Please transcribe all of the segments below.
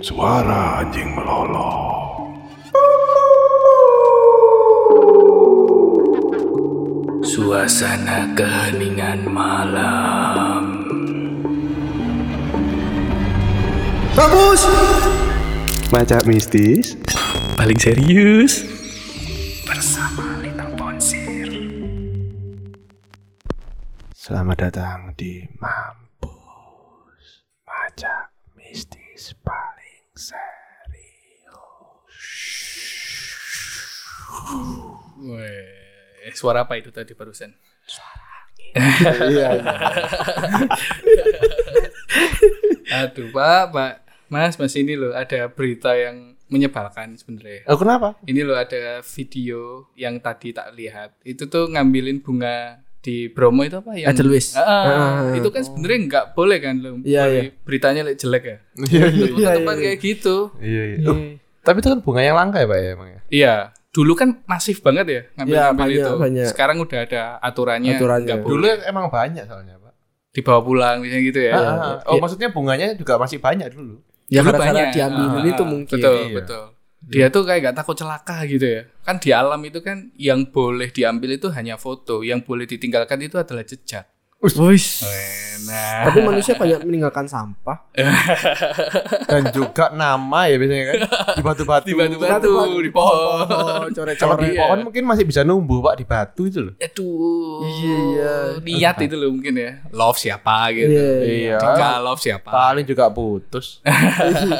Suara anjing melolong. Suasana keheningan malam. Bagus. Macak mistis. Paling serius. Bersama Little Ponsir. Selamat datang di Mampus. Macak mistis paling serius. Weh, suara apa itu tadi barusan? Iya. iya. Aduh, Pak, Pak. Mas, Mas ini loh ada berita yang menyebalkan sebenarnya. Oh kenapa? Ini loh ada video yang tadi tak lihat. Itu tuh ngambilin bunga di Bromo itu apa yang Edelweiss. Ah, ah, Ah. itu kan sebenarnya nggak boleh kan lo. Iya, iya. Beritanya like, jelek ya. Iya iya. Tepat kayak gitu. Iya iya. Oh, tapi itu kan bunga yang langka ya pak ya emang ya? Iya, dulu kan masif banget ya ngambil-ngambil Iya, banyak, itu. banyak. Sekarang udah ada aturannya. Aturannya. Dulu emang banyak soalnya pak. dibawa pulang misalnya gitu ya. Ah, ah. oh maksudnya bunganya juga masih banyak dulu. Ya Dulu karena banyak. diambil Ah, itu ah, mungkin. Betul, Iya. betul. Dia tuh kayak gak takut celaka gitu ya. Kan di alam itu kan yang boleh diambil itu hanya foto, yang boleh ditinggalkan itu adalah jejak. Wis. Nah, Tapi manusia banyak meninggalkan sampah. Dan juga nama ya biasanya kan di batu-batu. di batu-batu, di pohon. Kalau di coret-coret. pohon mungkin masih bisa numbuh pak di batu itu loh. Aduh. Iya. Niat itu loh mungkin ya. Love siapa gitu. Iya, iya. Love siapa. Paling juga putus.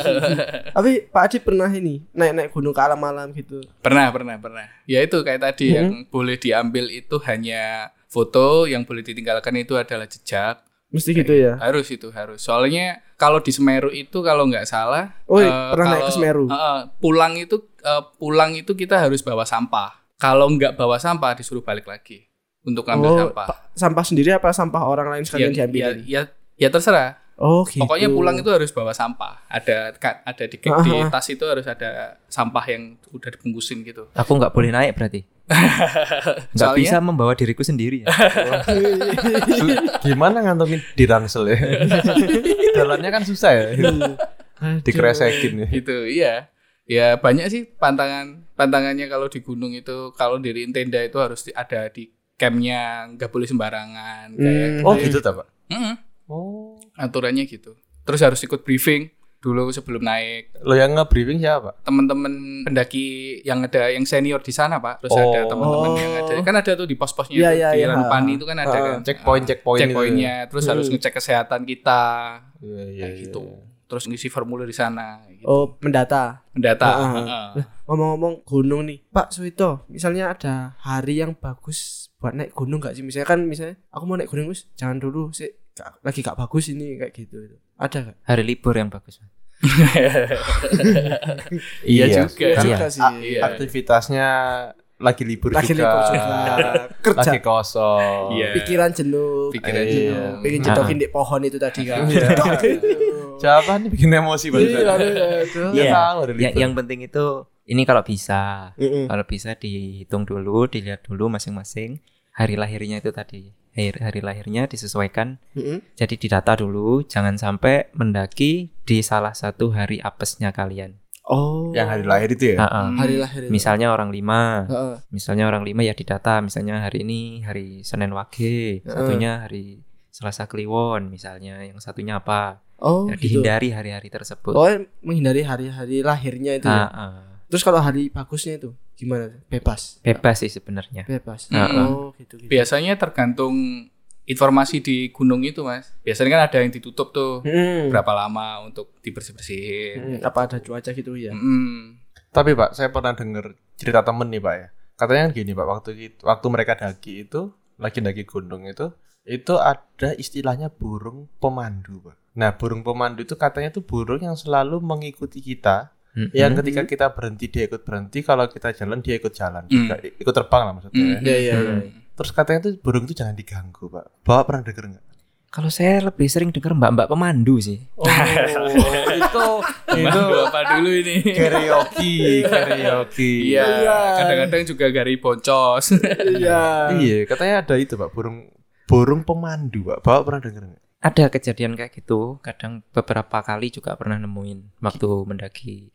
Tapi Pak Adi pernah ini naik-naik gunung ke alam-alam gitu. Pernah, pernah, pernah. Ya itu kayak tadi yang boleh diambil itu hanya foto, yang boleh ditinggalkan itu adalah jejak. Mesti gitu ya. Harus itu harus. Soalnya kalau di Semeru itu kalau nggak salah, Oh, eh, pernah naik kalau- ke Semeru? eh, pulang itu eh, pulang itu kita harus bawa sampah. Kalau nggak bawa sampah disuruh balik lagi untuk ngambil Oh, sampah. pa- sampah sendiri apa sampah orang lain sekalian ya, diambil? ya, ya, ya terserah. Oh gitu. Pokoknya pulang itu harus bawa sampah. Ada ada di, di Aha. tas itu harus ada sampah yang udah dibungkusin gitu. Aku nggak boleh naik berarti. Nggak Soalnya- bisa membawa diriku sendiri ya. Gimana ngantongin di ransel ya? Jalannya kan susah ya. Dikeresekin ya. gitu iya ya banyak sih pantangan pantangannya kalau di gunung itu kalau diriin tenda itu harus di- ada di campnya nggak boleh sembarangan kayak Hmm. Oh gitu tak pak? Mm-mm. Oh. Aturannya gitu terus harus ikut briefing dulu sebelum naik Lo yang nge-briefing siapa? teman-teman pendaki yang ada yang senior di sana pak terus Oh. ada teman-teman yang ada kan ada tuh di pos-posnya Iya, tuh, iya, di iya. Ranupani itu kan ada Ah, kan checkpoint, Ah, checkpoint itu. checkpointnya terus harus Hmm. ngecek kesehatan kita Iya iya. kayak gitu terus ngisi formulir di sana gitu. Oh mendata. mendata Ah, ah. Heeh. Ngomong-ngomong gunung nih, Pak Suito, misalnya ada hari yang bagus buat naik gunung gak sih? Misalnya kan misalnya aku mau naik gunung Gus, jangan dulu sih lagi gak bagus ini kayak gitu. Ada gak? Hari libur yang bagus. Iya juga. Kan Iya. sih. a- Iya. aktivitasnya lagi libur Lagi juga. libur juga. Kerja. Lagi kosong. Iya. Pikiran jenuh. Pikiran Iya. jenuh. Pengen jetokin di pohon itu tadi kan. Siapa nih bikin emosi banget? Iya. Ya Iya. ada Yang, yang penting itu ini kalau bisa, Mm-mm. kalau bisa dihitung dulu, dilihat dulu masing-masing hari lahirnya itu tadi. Hari, hari lahirnya disesuaikan. Mm-mm. Jadi didata dulu, jangan sampai mendaki di salah satu hari apesnya kalian. Oh. yang hari lahir itu ya. Ha-ha. hari lahir. itu. Misalnya orang lima, Heeh. misalnya orang lima ya didata. Misalnya hari ini hari Senin Wage, satunya hari Selasa Kliwon, misalnya yang satunya apa? Oh, Ya, gitu. dihindari hari-hari tersebut. Oh, menghindari hari-hari lahirnya itu. ya? Ha-ha. Terus kalau hari bagusnya itu gimana? Bebas. Bebas sih sebenarnya. Bebas. Heeh. Oh, gitu gitu. Biasanya tergantung informasi di gunung itu, Mas. Biasanya kan ada yang ditutup tuh Hmm. berapa lama untuk dibersih-bersihin. Hmm, Apa ada cuaca gitu ya? Mm. Tapi Pak, saya pernah dengar cerita temen nih Pak ya. Katanya kan gini Pak, waktu itu, waktu mereka daki itu, lagi daki gunung itu, itu ada istilahnya burung pemandu Pak. Nah burung pemandu itu katanya tuh burung yang selalu mengikuti kita. Mm-mm. Yang ketika kita berhenti dia ikut berhenti, kalau kita jalan dia ikut jalan juga, ikut terbang lah maksudnya. Mm. ya. Iya, iya, iya. Terus katanya tuh burung itu jangan diganggu Pak. Bapak pernah denger nggak? Kalau saya lebih sering dengar mbak-mbak pemandu sih. Oh, itu itu apa dulu ini? karaoke, karaoke. Iya, Iya. kadang-kadang juga gari boncos. iya. Iya, katanya ada itu Pak, burung burung pemandu Pak. Bapak pernah denger nggak? ada kejadian kayak gitu kadang beberapa kali juga pernah nemuin waktu mendaki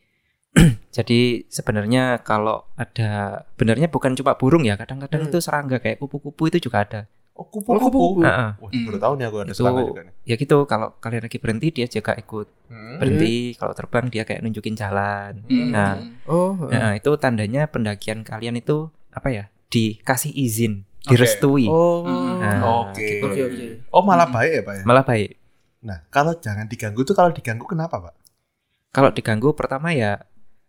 jadi sebenarnya kalau ada benarnya bukan cuma burung ya kadang-kadang Hmm. itu serangga kayak kupu-kupu itu juga ada Oh, Oh, kupu-kupu. kupu-kupu. Heeh. Wah, baru tahu nih aku ada Itu- serangga juga nih. ya gitu kalau kalian lagi berhenti dia juga ikut Hmm. berhenti kalau terbang dia kayak nunjukin jalan Hmm. Nah, Oh, Nah, itu tandanya pendakian kalian itu apa ya? Dikasih izin, direstui. oh, Nah, Oke. gitu. oke oke. Oh, malah baik ya, Pak ya? Malah baik. Nah, kalau jangan diganggu tuh kalau diganggu kenapa, Pak? Kalau diganggu pertama ya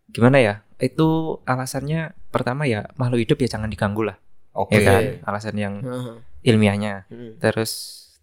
gimana ya? Itu alasannya pertama ya makhluk hidup ya jangan diganggu lah, Oke. ya kan? Alasan yang ilmiahnya. Hmm. Terus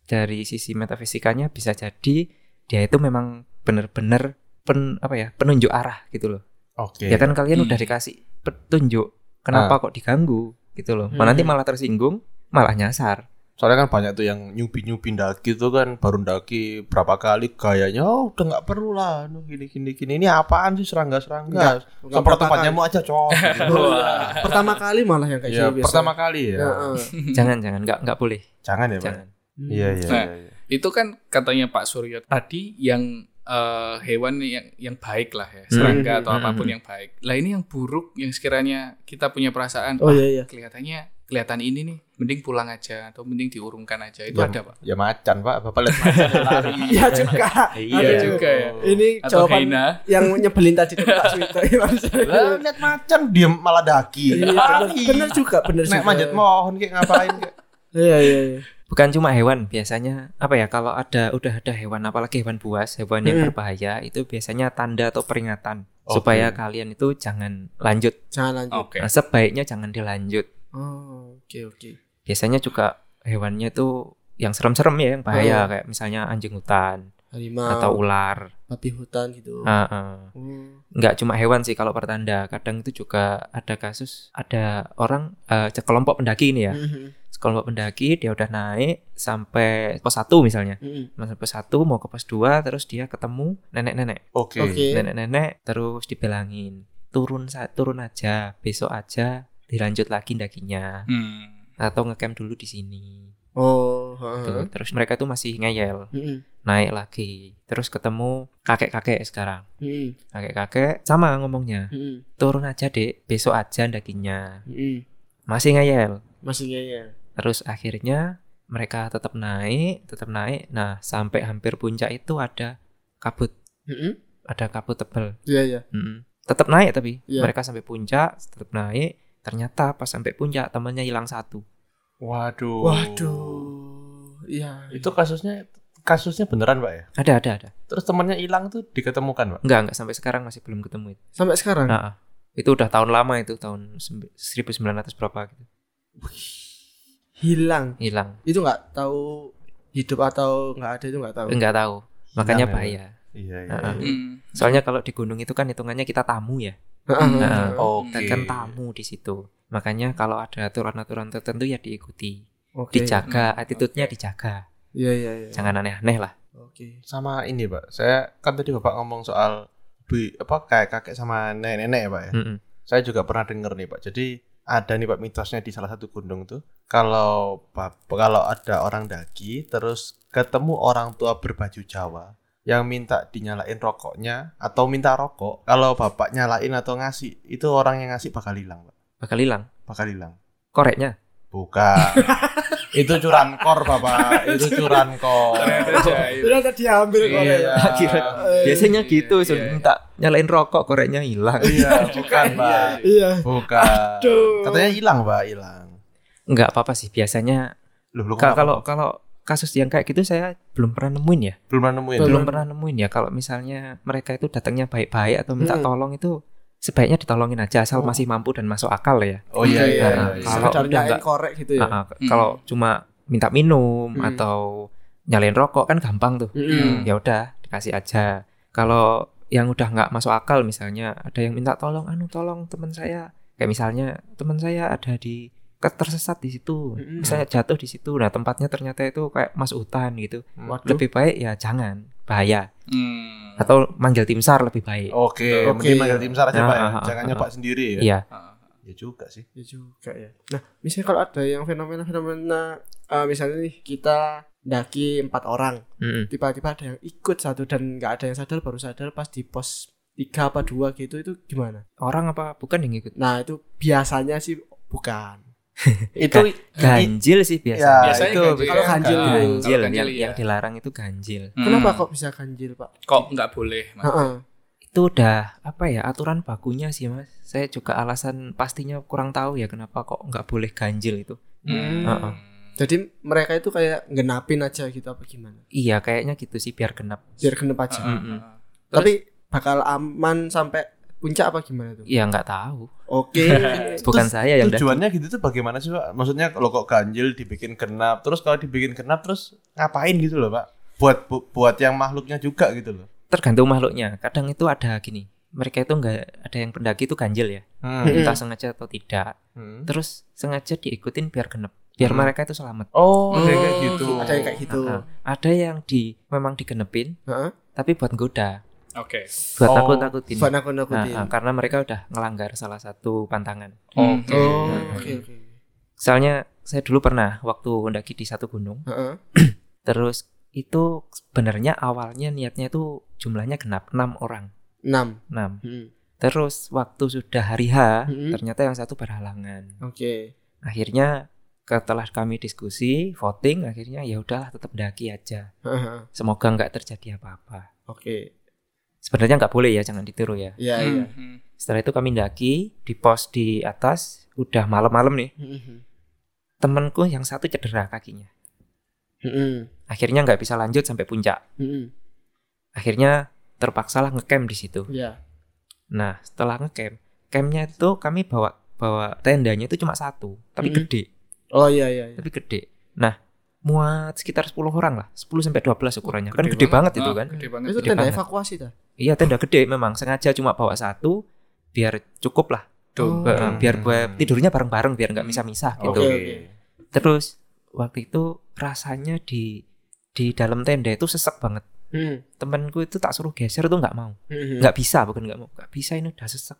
dari sisi metafisikanya bisa jadi dia itu memang benar-benar pen apa ya? penunjuk arah gitu loh. Oke. Ya kan kalian Hmm. udah dikasih petunjuk, kenapa kok diganggu gitu loh. Malah nanti Hmm. malah tersinggung, malah nyasar. Soalnya kan banyak tuh yang nyubi-nyubi daki tuh kan baru daki berapa kali gayanya oh udah nggak perlu lah gini gini gini ini apaan sih serangga-serangga Enggak, enggak semprot berapa tempat kali. nyamuk aja cok Wah, pertama kali malah yang kayak ya gitu biasa. pertama kali ya Heeh. jangan jangan nggak nggak boleh. jangan ya pak Jangan. iya iya Nah. iya, iya. Itu kan katanya Pak Suryo tadi yang eh, hewan yang yang baik lah ya, serangga Hmm. atau Hmm. apa pun yang baik. Lah ini yang buruk yang sekiranya kita punya perasaan, Oh "Ah, iya iya. kelihatannya kelihatan ini nih, mending pulang aja atau mending diurungkan aja. Itu Ya, ada Pak. ya macan pak bapak lihat macan lari Iya juga. iya Ada Aduh. juga ya. Ini Atau jawaban yang nyebelin tadi tuh Pak Suwito. lah lihat macan dia malah daki Iya, bener, juga, bener nek juga. manjat mohon kayak ngapain kayak Iya iya iya. Bukan cuma hewan, biasanya apa ya kalau ada udah ada hewan apalagi hewan buas, hewan yang Hmm. berbahaya itu biasanya tanda atau peringatan Oke. supaya kalian itu jangan lanjut. Jangan lanjut. Oke. Nah, sebaiknya jangan dilanjut. Oh, oke oke. Biasanya juga hewannya itu yang serem-serem ya, yang bahaya Oh. kayak misalnya anjing hutan Harimau, atau ular. babi hutan gitu. Ah, ah. Oh. Nggak cuma hewan sih kalau pertanda, kadang itu juga ada kasus ada orang eh, kelompok pendaki ini ya, Mhm. kelompok pendaki dia udah naik sampai pos 1 misalnya. Mhm. Masuk pos 1 mau ke pos 2 terus dia ketemu nenek-nenek. oke Oke. Nenek-nenek terus dibilangin, "Turun sa turun aja, besok aja dilanjut lagi dakinya Hmm. atau ngecamp dulu di sini." Oh, Tuh, heeh. Terus mereka tuh masih ngeyel, Mhm. naik lagi. Terus ketemu kakek-kakek sekarang. Mhm. Kakek-kakek sama ngomongnya, Mhm. "Turun aja, Dek, besok aja dakinya." Mhm. Masih ngeyel. Masih ngeyel. Terus akhirnya mereka tetap naik, tetap naik. Nah, sampai hampir puncak itu ada kabut, Mhm. ada kabut tebal. Iya iya. Mm-mm. Tetap naik tapi Iya. mereka sampai puncak, tetap naik. Ternyata pas sampai puncak temannya hilang satu. waduh Waduh. Iya. itu kasusnya kasusnya beneran pak ya Ada, ada, ada. terus temannya hilang tuh diketemukan pak Enggak, enggak sampai sekarang masih belum ketemu itu. Sampai sekarang. Nah, ah. itu udah tahun lama itu tahun sembi- 1900 berapa gitu. Hilang. Hilang. Itu nggak tahu hidup atau nggak ada itu nggak tahu. Enggak tahu. Makanya Hilang ya, bahaya. iya iya, Heeh. iya. Hmm. Soalnya kalau di gunung itu kan hitungannya kita tamu ya. Oke Kita kan tamu di situ. Makanya kalau ada aturan-aturan tertentu ya diikuti. Oke. Dijaga, Hmm, attitude-nya dijaga. Iya iya iya. Jangan aneh-aneh lah. Oke. sama ini pak saya kan tadi bapak ngomong soal bu apa kayak kakek sama nenek-nenek ya pak ya Mm-mm. saya juga pernah denger nih pak jadi ada nih pak mitosnya di salah satu gunung tuh kalau kalau ada orang daki terus ketemu orang tua berbaju Jawa yang minta dinyalain rokoknya atau minta rokok kalau bapak nyalain atau ngasih itu orang yang ngasih bakal hilang pak Bakal hilang. bakal hilang Koreknya. bukan itu curankor bapak itu curankor Ternyata diambil. Iya. Kira- Eh, Biasanya iya, gitu, iya, suruh iya. minta nyalain rokok, koreknya hilang. iya bukan pak Iya. bukan Aduh. katanya hilang pak hilang Enggak apa-apa sih. Biasanya Loh, lu kalau kalau kasus yang kayak gitu saya belum pernah nemuin ya. belum pernah nemuin Belum. Belum pernah nemuin ya. Kalau misalnya mereka itu datangnya baik-baik atau minta Hmm. tolong itu sebaiknya ditolongin aja asal Oh. masih mampu dan masuk akal ya. oh iya iya, Nah, iya, iya. kalau udah korek gitu ya. Hmm. Kalau cuma minta minum Hmm. atau nyalain rokok kan gampang tuh. Mm-mm. Ya udah dikasih aja. Kalau yang udah nggak masuk akal misalnya ada yang minta tolong anu tolong teman saya kayak misalnya teman saya ada di tersesat di situ. Mm-mm. misalnya jatuh di situ. Nah tempatnya ternyata itu kayak masuk hutan gitu. Waduh. lebih baik ya jangan. Bahaya. Hmm. atau manggil tim sar lebih baik. Oke Oke. mending manggil tim sar aja Ah, pak ya. ah, ah, jangan ah, nyoba sendiri ya. Iya. Ya juga sih. Ya juga ya. Nah, misalnya kalau ada yang fenomena-fenomena eh, misalnya nih kita daki empat orang. Mm-mm. tiba-tiba ada yang ikut satu dan nggak ada yang sadar baru sadar pas di pos tiga apa dua gitu itu gimana? Orang apa? Bukan yang ikut? nah itu biasanya sih bukan itu Ganjil sih ya, biasanya. Itu ganjil. Kalau ganjil Ah, gitu. ganjil, kalau yang, ganjil, iya. yang dilarang itu ganjil. Hmm. kenapa kok bisa ganjil pak kok nggak boleh Mas? Heeh. Itu udah apa ya aturan bakunya sih mas. Saya juga alasan pastinya kurang tahu ya kenapa kok nggak boleh ganjil itu. Hmm. Heeh. jadi mereka itu kayak ngenapin aja gitu apa gimana Iya kayaknya gitu sih biar genap. biar genep aja Mm-mm. ah. tapi bakal aman sampai puncak apa gimana tuh Iya nggak tahu. oke Bukan saya yang daki. tujuannya gitu tuh bagaimana sih pak maksudnya kalau kok ganjil dibikin genap terus kalau dibikin genap terus ngapain gitu loh pak buat bu- buat yang makhluknya juga gitu loh tergantung makhluknya. Kadang itu ada gini. Mereka itu nggak ada yang pendaki itu ganjil ya. Hmm. Entah sengaja atau tidak. Hmm. Terus sengaja diikutin biar genep. Biar Hmm. mereka itu selamat. oh ada Oh, kayak gitu ada yang kayak gitu Nah, ada yang di memang digenepin Heeh. tapi buat goda, Oke. buat Oh, nakut-nakutin. buat nakut-nakutin Nah, nah, karena mereka udah ngelanggar salah satu pantangan. Oke. oh Nah, oke oke Soalnya saya dulu pernah waktu mendaki di satu gunung, Heeh. terus itu sebenarnya awalnya niatnya itu jumlahnya genap 6 orang, enam 6. Hmm. Terus waktu sudah hari H, Mm-mm. ternyata yang satu berhalangan. oke Akhirnya setelah kami diskusi, voting, akhirnya ya udahlah tetap daki aja. Heeh. Semoga nggak terjadi apa-apa. oke Sebenarnya nggak boleh ya, jangan ditiru ya. iya Hmm, iya hmm. Setelah itu kami daki di pos di atas, udah malam-malam nih. Heeh. Temanku yang satu cedera kakinya. Heeh. Akhirnya nggak bisa lanjut sampai puncak. Heeh. Akhirnya terpaksalah ngecamp di situ. iya Nah, setelah ngecamp, campnya itu kami bawa bawa tendanya itu cuma satu, tapi Mm-mm. gede, oh iya iya iya tapi gede. Nah, muat sekitar 10 orang lah, 10 sampai 12 ukurannya. kan Gede gede banget, banget. itu Ah, kan. Gede banget. itu gede tenda banget. evakuasi dah Iya, tenda gede memang, sengaja cuma bawa satu biar cukup lah. Tuh. Oh. Biar buat tidurnya bareng-bareng biar nggak misah-misah gitu. Oke, Oke. oke. Terus waktu itu rasanya di di dalam tenda itu sesek banget. Heeh. Temenku itu tak suruh geser tuh nggak mau. Nggak bisa, bukan nggak mau. Nggak bisa ini udah sesek.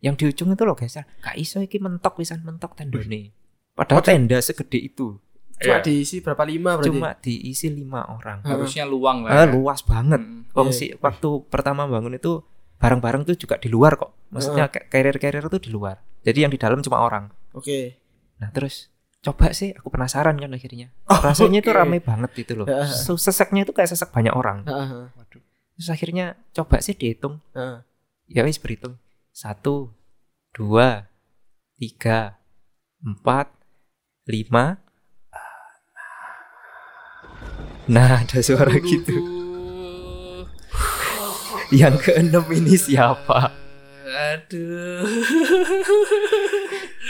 Yang di ujung itu loh geser. Gak iso iki mentok pisan mentok tendone. Padahal tenda segede itu. Cuma Iya. diisi berapa lima berarti Cuma diisi lima orang. harusnya luang lah. Ah, ya. luas banget. Hmm. Wong sih waktu pertama bangun itu barang-barang tuh juga di luar kok. Maksudnya kayak carrier-carrier itu di luar. Jadi yang di dalam cuma orang. oke Nah terus coba sih aku penasaran kan akhirnya. Rasanya itu oke. ramai banget gitu loh. So, seseknya itu kayak sesek banyak orang. Heeh. Terus akhirnya coba sih dihitung. Heeh. Ya wis berhitung. Satu, dua, tiga, empat, lima. Nah ada suara gitu. Yang keenam ini siapa? Aduh.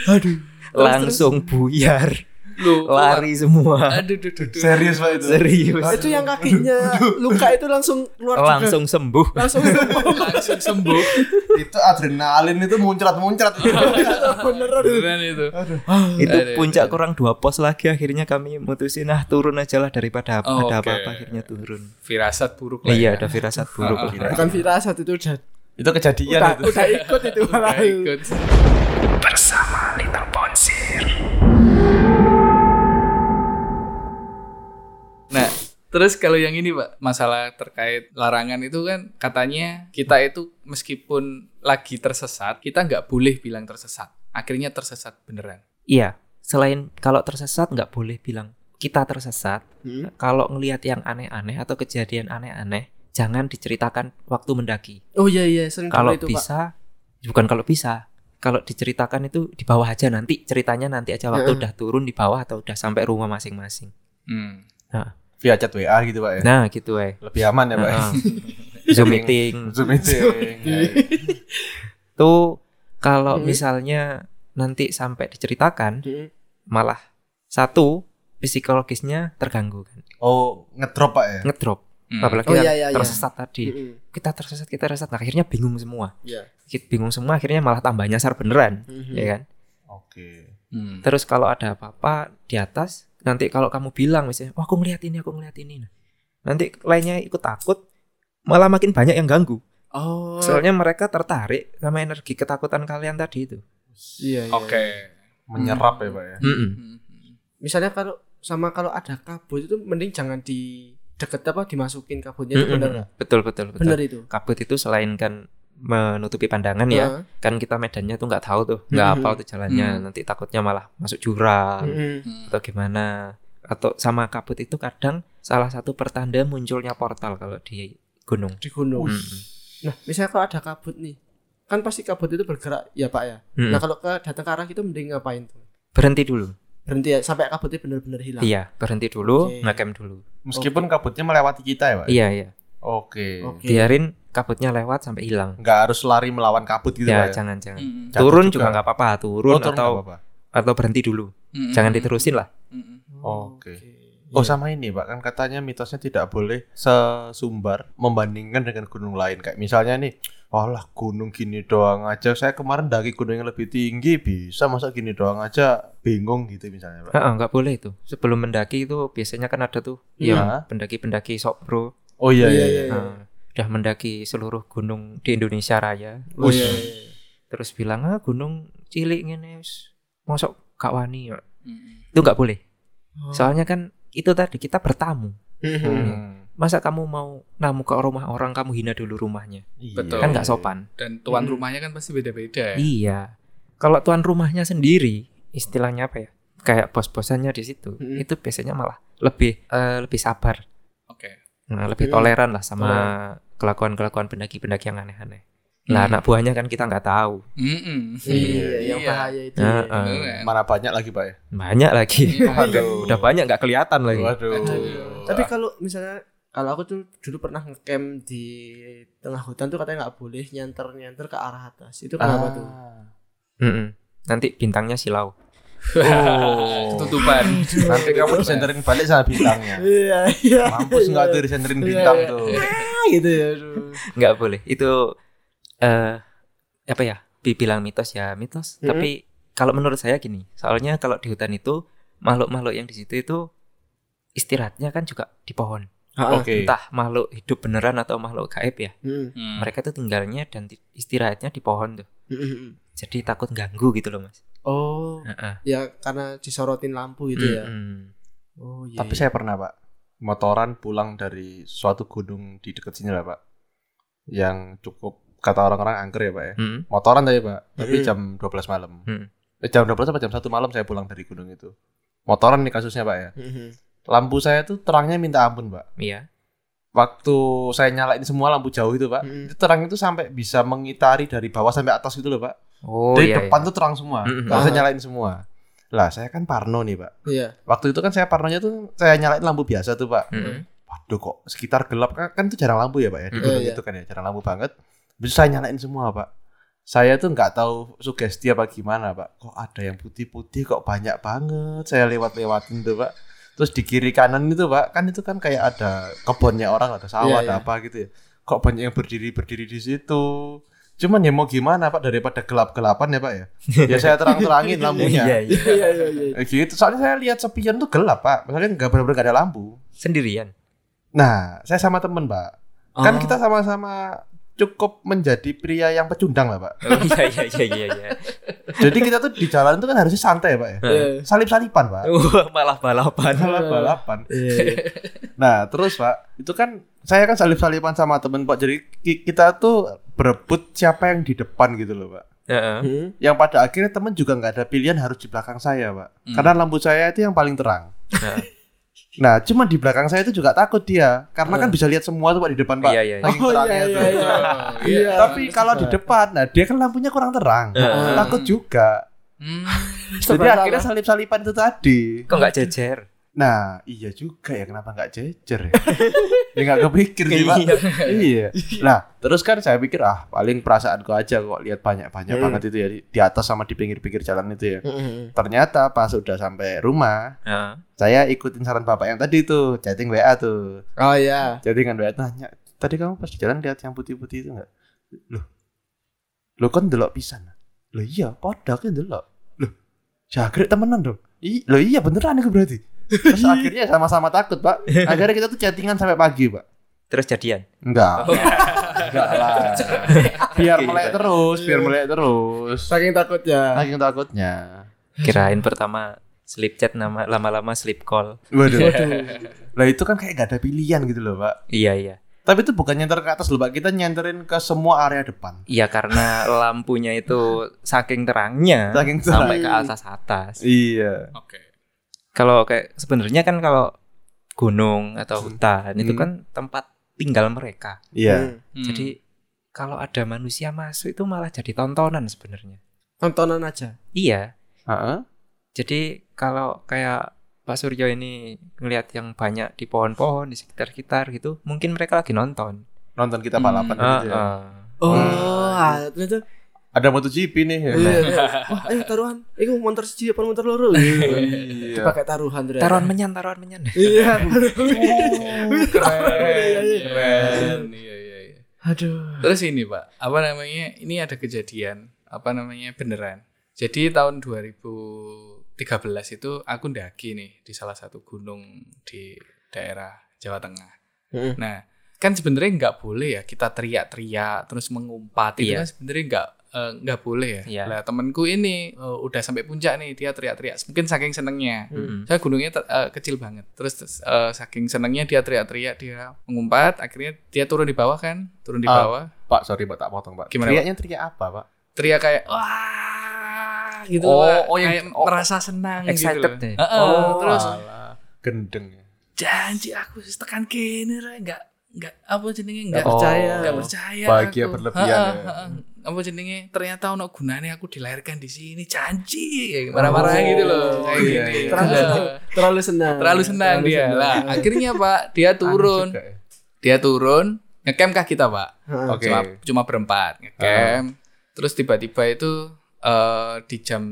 aduh Langsung buyar. Lu Lari semua. Aduh, duh, duh, duh. serius pak itu Serius. itu yang kakinya luka itu langsung keluar juga. Langsung sembuh. langsung sembuh langsung sembuh. itu adrenalin itu muncrat muncrat beneran Beneran itu. itu Aduh, puncak kurang dua pos lagi akhirnya kami mutusin ah turun aja lah daripada apa- Oh, ada apa-apa akhirnya turun Firasat buruk lah. iya ya. ada firasat buruk Ah, lah. bukan firasat itu udah itu kejadian udah, itu udah ikut itu malah Nggak ikut. Terus kalau yang ini Pak, masalah terkait larangan itu kan katanya kita itu meskipun lagi tersesat, kita nggak boleh bilang tersesat. Akhirnya tersesat beneran. iya selain kalau tersesat nggak boleh bilang kita tersesat Hmm. kalau ngelihat yang aneh-aneh atau kejadian aneh-aneh jangan diceritakan waktu mendaki oh iya iya sering kalau itu pak bisa bukan kalau bisa kalau diceritakan itu di bawah aja nanti ceritanya nanti aja waktu Heeh. udah turun di bawah atau udah sampai rumah masing-masing Hmm. Via chat wa gitu pak ya nah gitu eh lebih aman ya pak ya? Heeh. zoom meeting zoom meeting tuh kalau Hmm. misalnya nanti sampai diceritakan Hmm. malah satu psikologisnya terganggu kan oh ngedrop pak ya ngedrop Hmm. apalagi Oh, yang iya, iya, iya. tersesat tadi Hmm. kita tersesat kita tersesat nah, akhirnya bingung semua Iya. Kita bingung semua akhirnya malah tambah nyasar beneran Hmm. ya kan oke Hmm. terus kalau ada apa-apa di atas nanti kalau kamu bilang misalnya wah aku ngeliat ini aku ngeliat ini Nah, nanti lainnya ikut takut malah makin banyak yang ganggu Oh. soalnya mereka tertarik sama energi ketakutan kalian tadi itu iya, iya. Oke. menyerap ya pak ya. Hmm. Misalnya kalau sama kalau ada kabut itu mending jangan di deket apa dimasukin kabutnya itu Mm-mm. bener nggak? Betul betul betul. Bener itu. Kabut itu selain kan menutupi pandangan ya, Heeh. kan kita medannya tuh nggak tahu tuh, nggak Mm-mm. hafal tuh jalannya, Mm. nanti takutnya malah masuk jurang. Hmm. atau gimana. Atau sama kabut itu kadang salah satu pertanda munculnya portal kalau di gunung. di gunung. Mm-mm. Nah, misalnya kalau ada kabut nih, kan pasti kabut itu bergerak ya Pak ya. Mm-mm. Nah kalau ke datang ke arah itu mending ngapain tuh? Berhenti dulu. Berhenti ya sampai kabutnya benar-benar hilang. Iya, berhenti dulu, Oke. ngecamp dulu. Meskipun kabutnya melewati kita ya, Pak. Iya, iya. Oke. Oke. Biarin kabutnya lewat sampai hilang. Nggak harus lari melawan kabut gitu, ya, Pak. ya? jangan jangan. Mm-mm. Jatuh Turun juga. nggak apa-apa, turun, Oh, turun atau nggak apa-apa. atau berhenti dulu. Mm-mm. Jangan diterusin lah. Mm-mm. Oke. Oh Iya. sama ini Pak kan katanya mitosnya tidak boleh sesumbar membandingkan dengan gunung lain kayak misalnya nih Walah gunung gini doang aja saya kemarin daki gunung yang lebih tinggi bisa masa gini doang aja bingung gitu misalnya Pak. Heeh, nggak boleh itu. Sebelum mendaki itu biasanya kan ada tuh Iya. yang pendaki-pendaki sok pro. Oh iya Iya, iya. Nah, udah mendaki seluruh gunung di Indonesia Raya. Oh, iya, iya. Terus bilang ah gunung cilik ngene wis mosok gak wani. ya." Mm-mm. Itu nggak boleh. Oh. Soalnya kan itu tadi kita bertamu. Mhm. Hmm. Masa kamu mau namu ke rumah orang kamu hina dulu rumahnya? Iya. Betul. Kan nggak sopan. Dan tuan Mm. rumahnya kan pasti beda-beda ya. Iya. Kalau tuan rumahnya sendiri, istilahnya apa ya? Kayak bos-bosannya di situ, Mm. itu biasanya malah lebih eh, lebih sabar, Oke. Nah, lebih Mm. toleran lah sama kelakuan-kelakuan pendaki-pendaki yang aneh-aneh. Nah, Mm. anak buahnya kan kita nggak tahu. Mm-mm. Iya, yang Iya. bahaya itu. Nah, ya. eh, Iya. Mana banyak lagi Pak ya? banyak lagi. Waduh. Udah banyak nggak kelihatan lagi. Waduh. Aduh. Tapi kalau misalnya kalau aku tuh dulu pernah ngecamp di tengah hutan tuh katanya nggak boleh nyenter-nyenter ke arah atas. Itu kenapa tuh? Mm-mm. Nanti bintangnya silau. Oh. Ketutupan. Nanti kamu disenterin balik sama bintangnya. Iya, iya. Mampus nggak tuh disenterin bintang tuh. Ah, gitu ya. aduh. Nggak boleh. Itu eh apa ya? Dibilang mitos ya mitos. Mm-mm. Tapi kalau menurut saya gini, soalnya kalau di hutan itu makhluk-makhluk yang di situ itu istirahatnya kan juga di pohon. Ah, Oke. Entah makhluk hidup beneran atau makhluk gaib ya. hmm, Hmm. Mereka tuh tinggalnya dan ti- istirahatnya di pohon tuh. hmm, hmm. Jadi takut ganggu gitu loh, Mas. Oh, Heeh. ya karena disorotin lampu gitu ya. Mm-mm. Oh iya. Tapi saya pernah Pak motoran pulang dari suatu gunung di dekat sini lah Pak. Yang cukup kata orang-orang angker ya Pak ya. Mm-mm. Motoran tadi Pak, tapi Mm. jam 12 malam. Mm. Eh, jam 12 apa jam 1 malam saya pulang dari gunung itu. Motoran nih kasusnya Pak ya. Mhm. Lampu saya tuh terangnya minta ampun Pak. Iya. Waktu saya nyalain semua lampu jauh itu Pak, Mm. itu terang itu sampai bisa mengitari dari bawah sampai atas gitu loh Pak. Oh dari iya. depan iya. tuh terang semua, Mm-mm. nggak usah Ah. nyalain semua. Lah saya kan parno nih Pak. Iya. Waktu itu kan saya parnonya tuh saya nyalain lampu biasa tuh Pak. Mm-mm. Waduh kok sekitar gelap kan, kan itu jarang lampu ya Pak ya di Iya, gunung iya. itu kan ya jarang lampu banget. Bisa saya nyalain semua Pak. Saya tuh nggak tahu sugesti apa gimana Pak. Kok ada yang putih-putih kok banyak banget. Saya lewat-lewatin tuh Pak. Terus di kiri kanan itu Pak, kan itu kan kayak ada kebunnya orang, ada sawah, Iya, ada iya. apa gitu ya. Kok banyak yang berdiri-berdiri di situ. Cuman ya mau gimana Pak daripada gelap-gelapan ya Pak ya. Ya saya terang-terangin lampunya. Iya, iya. Iya iya iya. Eh, gitu. Soalnya saya lihat sepian tuh gelap Pak. Maksudnya nggak benar-benar nggak ada lampu. Sendirian. Nah, saya sama temen Pak. Kan Oh. kita sama-sama cukup menjadi pria yang pecundang lah Pak. Oh, iya iya iya iya iya. Jadi kita tuh di jalan itu kan harusnya santai ya Pak ya. Iya. Salip-salipan Pak. Wah, malah balapan. Malah balapan. Iya. iya. Nah terus Pak, itu kan saya kan salip-salipan sama temen Pak. Jadi ki- kita tuh berebut siapa yang di depan gitu loh Pak. Heeh. Hmm. Yang pada akhirnya temen juga nggak ada pilihan harus di belakang saya Pak. Hmm. Karena lampu saya itu yang paling terang. Nah cuma di belakang saya itu juga takut dia. Karena kan Hmm. bisa lihat semua tuh Pak di depan Pak. Iya, iya, iya. Oh, iya, iya, tuh. iya. Iya. Tapi kalau di depan, nah dia kan lampunya kurang terang. Heeh. Takut juga. Hmm. Jadi akhirnya salip-salipan itu tadi. Kok nggak jejer? Nah, iya juga ya kenapa nggak jejer ya? ya nggak kepikir sih pak. iya. Nah, terus kan saya pikir ah paling perasaanku aja kok lihat banyak-banyak Hmm. banget itu ya di, di atas sama di pinggir-pinggir jalan itu ya. Mhm. Ternyata pas udah sampai rumah, Heeh. saya ikutin saran bapak yang tadi tuh, chatting WA tuh. Oh iya. Chattingan WA nanya, tadi kamu pas di jalan lihat yang putih-putih itu nggak? Loh, lo kan delok pisan. Loh iya, podak kan delok. Loh, jagret temenan dong. I, loh iya beneran itu berarti. Terus akhirnya sama-sama takut pak. Akhirnya kita tuh chattingan sampai pagi pak. Terus jadian. Enggak. Enggak lah. Biar melek terus, biar melek terus. Saking takutnya. Saking takutnya. Kirain pertama Sleep chat nama lama-lama sleep call. Waduh. Lah itu kan kayak gak ada pilihan gitu loh, Pak. Iya iya. Tapi itu bukan nyenter ke atas loh, Pak. Kita nyenterin ke semua area depan. Iya karena lampunya itu saking terangnya Saking sampai ke terang. atas atas. Iya. Oke. Kalau kayak sebenarnya kan kalau gunung atau hutan itu Hmm. kan tempat tinggal mereka. Iya. Hmm. Hmm. Jadi kalau ada manusia masuk itu malah jadi tontonan sebenarnya. tontonan aja Iya. Heeh. Jadi kalau kayak Pak Suryo ini ngelihat yang banyak di pohon-pohon di sekitar-sekitar gitu, mungkin mereka lagi nonton. Nonton kita Hmm. balapan Ah, gitu ya. ah. oh Hmm. Ada MotoGP nih ya. iya, iya. wah ayo taruhan iku motor siji apa motor loro Iya. dipakai taruhan ternyata Taruhan menyan, taruhan menyan. iya keren, keren. Iya, iya, iya. aduh Terus ini Pak, apa namanya? Ini ada kejadian, apa namanya? Beneran. Jadi tahun 2013 itu aku ndaki nih di salah satu gunung di daerah Jawa Tengah. Heeh. Nah, kan sebenarnya nggak boleh ya kita teriak-teriak terus mengumpat itu Iya. kan sebenarnya nggak eh, nggak boleh ya. Iya. Lah temanku ini eh, udah sampai puncak nih dia teriak-teriak, mungkin saking senengnya. Mm-mm. Saya gunungnya ter- eh, kecil banget. Terus eh, saking senengnya dia teriak-teriak, dia mengumpat, akhirnya dia turun di bawah kan, turun di Ah. bawah, Pak, sorry Pak, tak potong Pak. Gimana, Pak? Teriaknya teriak apa, Pak? teriak kayak wah gitu Oh, Pak. oh, yang- kayak oh, merasa senang excited gitu deh. Heeh, terus alah. gendeng ya. janji aku tekan kene ra enggak enggak apa jenenge Nggak enggak percaya. enggak percaya Bahagia aku. berlebihan Heeh, ya. heeh. Apa jenenge? Ternyata ono gunane aku dilahirkan di sini. Janji. Marah-marah gitu loh. kayak iya, gini iya. terlalu terlalu senang. terlalu senang. Dia. senang. lah akhirnya pak dia turun. ya. dia turun. Ngecamp kah kita pak? Heeh. Oke. cuma cuma berempat. Ngecamp. Terus tiba-tiba itu eh, di jam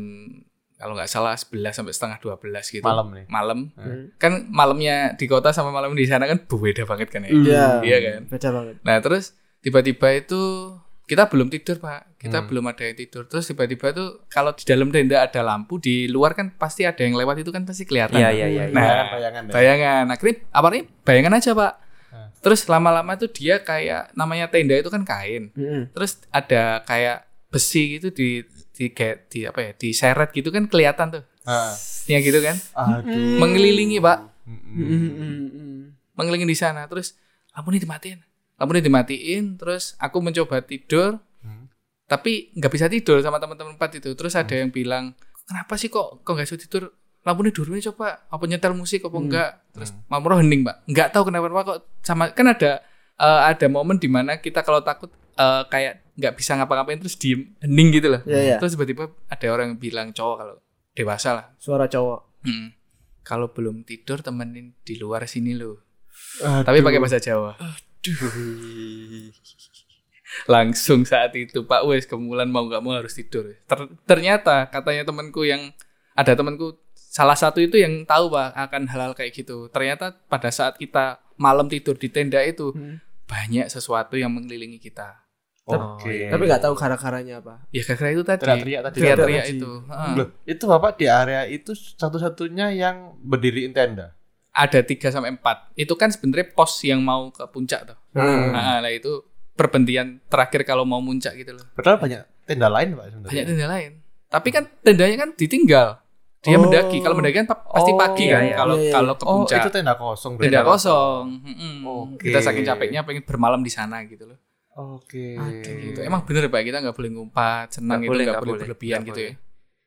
kalau nggak salah 11 sampai setengah 12 gitu. Malam nih. malam. Hmm. kan malamnya di kota sama malam di sana kan beda banget kan ya? Iya. Iya kan? beda banget. Nah terus tiba-tiba itu kita belum tidur pak kita Hmm. belum ada yang tidur terus tiba-tiba tuh kalau di dalam tenda ada lampu di luar kan pasti ada yang lewat itu kan pasti kelihatan Iya Pak. iya iya. Nah, bayangan ya. bayangan akhirnya awalnya bayangan aja pak Hmm. terus lama-lama tuh dia kayak namanya tenda itu kan kain Heeh. terus ada kayak besi gitu di di kayak di apa ya diseret gitu kan kelihatan tuh Ah. ya gitu kan Aduh. mengelilingi pak Mm-mm. Heeh, heeh, heeh. mengelilingi di sana terus lampu ini dimatiin lampu ini dimatiin terus aku mencoba tidur Hmm. tapi nggak bisa tidur sama teman-teman empat itu terus ada yang bilang kenapa sih kok kok nggak bisa tidur lampu ini dulu coba apa nyetel musik apa enggak terus mamro hening mbak nggak tahu kenapa kok sama kan ada eh, ada momen di mana kita kalau takut eh, kayak nggak bisa ngapa-ngapain terus diem hening gitu loh Iya, iya. terus tiba-tiba ada orang yang bilang cowok kalau dewasa lah suara cowok Hmm. kalau belum tidur temenin di luar sini loh Aduh. tapi pakai bahasa Jawa. Langsung saat itu Pak Wes kemulan mau nggak mau harus tidur. Ter- ternyata katanya temanku yang ada temanku salah satu itu yang tahu Pak akan hal-hal kayak gitu. Ternyata pada saat kita malam tidur di tenda itu Hmm. banyak sesuatu yang mengelilingi kita. Oke. tapi nggak tahu gara-garanya apa Ya gara-gara itu tadi. Teriak-teriak tadi. Teriak-teriak Teriak itu. Heeh. Loh, itu Bapak di area itu satu-satunya yang berdiriin tenda. Ada 3 sampai 4. Itu kan sebenarnya pos yang mau ke puncak tuh. Hmm. Nah, nah, itu perbendian terakhir kalau mau muncak gitu loh. Padahal banyak tenda lain Pak sebenarnya. banyak tenda lain. Tapi kan tendanya kan ditinggal. Dia Oh. mendaki. Kalau mendaki kan pa- pasti Oh, pagi kan. iya, iya. Kalau Iya, iya. kalau ke Oh, puncak itu tenda kosong. tenda kosong. Mm-mm. Oke. Kita saking capeknya pengen bermalam di sana gitu loh. Oke. Kayak gitu. Emang bener pak kita nggak boleh ngumpat, senang Nggak itu boleh, nggak boleh boleh. berlebihan Nggak gitu ya.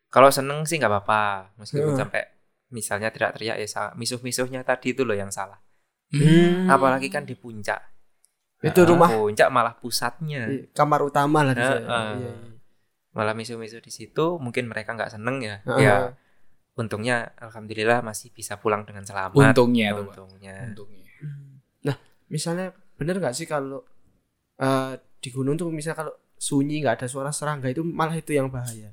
Kalau seneng sih nggak apa-apa, meskipun Hmm. sampai misalnya teriak-teriak ya sa- misuh-misuhnya tadi itu loh yang salah. Hmm. Apalagi kan di puncak. itu Nah, rumah puncak malah pusatnya. kamar utama lah di. Iya, iya. Malah misuh-misuh di situ, mungkin mereka nggak seneng ya. Heeh. Ya, untungnya alhamdulillah masih bisa pulang dengan selamat. Untungnya tuh. Untungnya. Untungnya. Nah, misalnya bener nggak sih kalau eh, di gunung tuh misalnya kalau sunyi nggak ada suara serangga itu malah itu yang bahaya.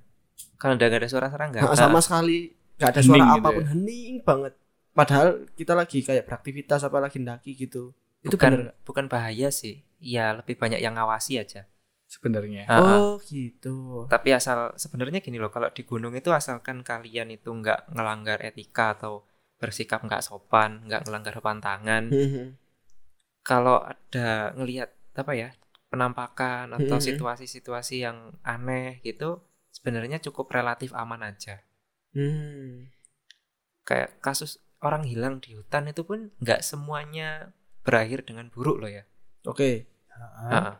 Kalau udah nggak ada suara serangga. Nggak sama sekali nggak ada Hening suara gitu apa pun ya. hening banget. Padahal kita lagi kayak beraktivitas apa lagi ndaki gitu. Itu bukan bener bukan bahaya sih. Ya lebih banyak yang ngawasi aja. Sebenarnya. Ah, ah. Oh gitu. Tapi asal sebenarnya gini loh, kalau di gunung itu asalkan kalian itu nggak ngelanggar etika atau bersikap nggak sopan, nggak ngelanggar pantangan. Hmm. Kalau ada ngelihat apa ya penampakan atau Mhm. situasi-situasi yang aneh gitu, sebenarnya cukup relatif aman aja. Hmm. kayak kasus orang hilang di hutan itu pun nggak semuanya berakhir dengan buruk loh ya. Oke. Heeh. Heeh.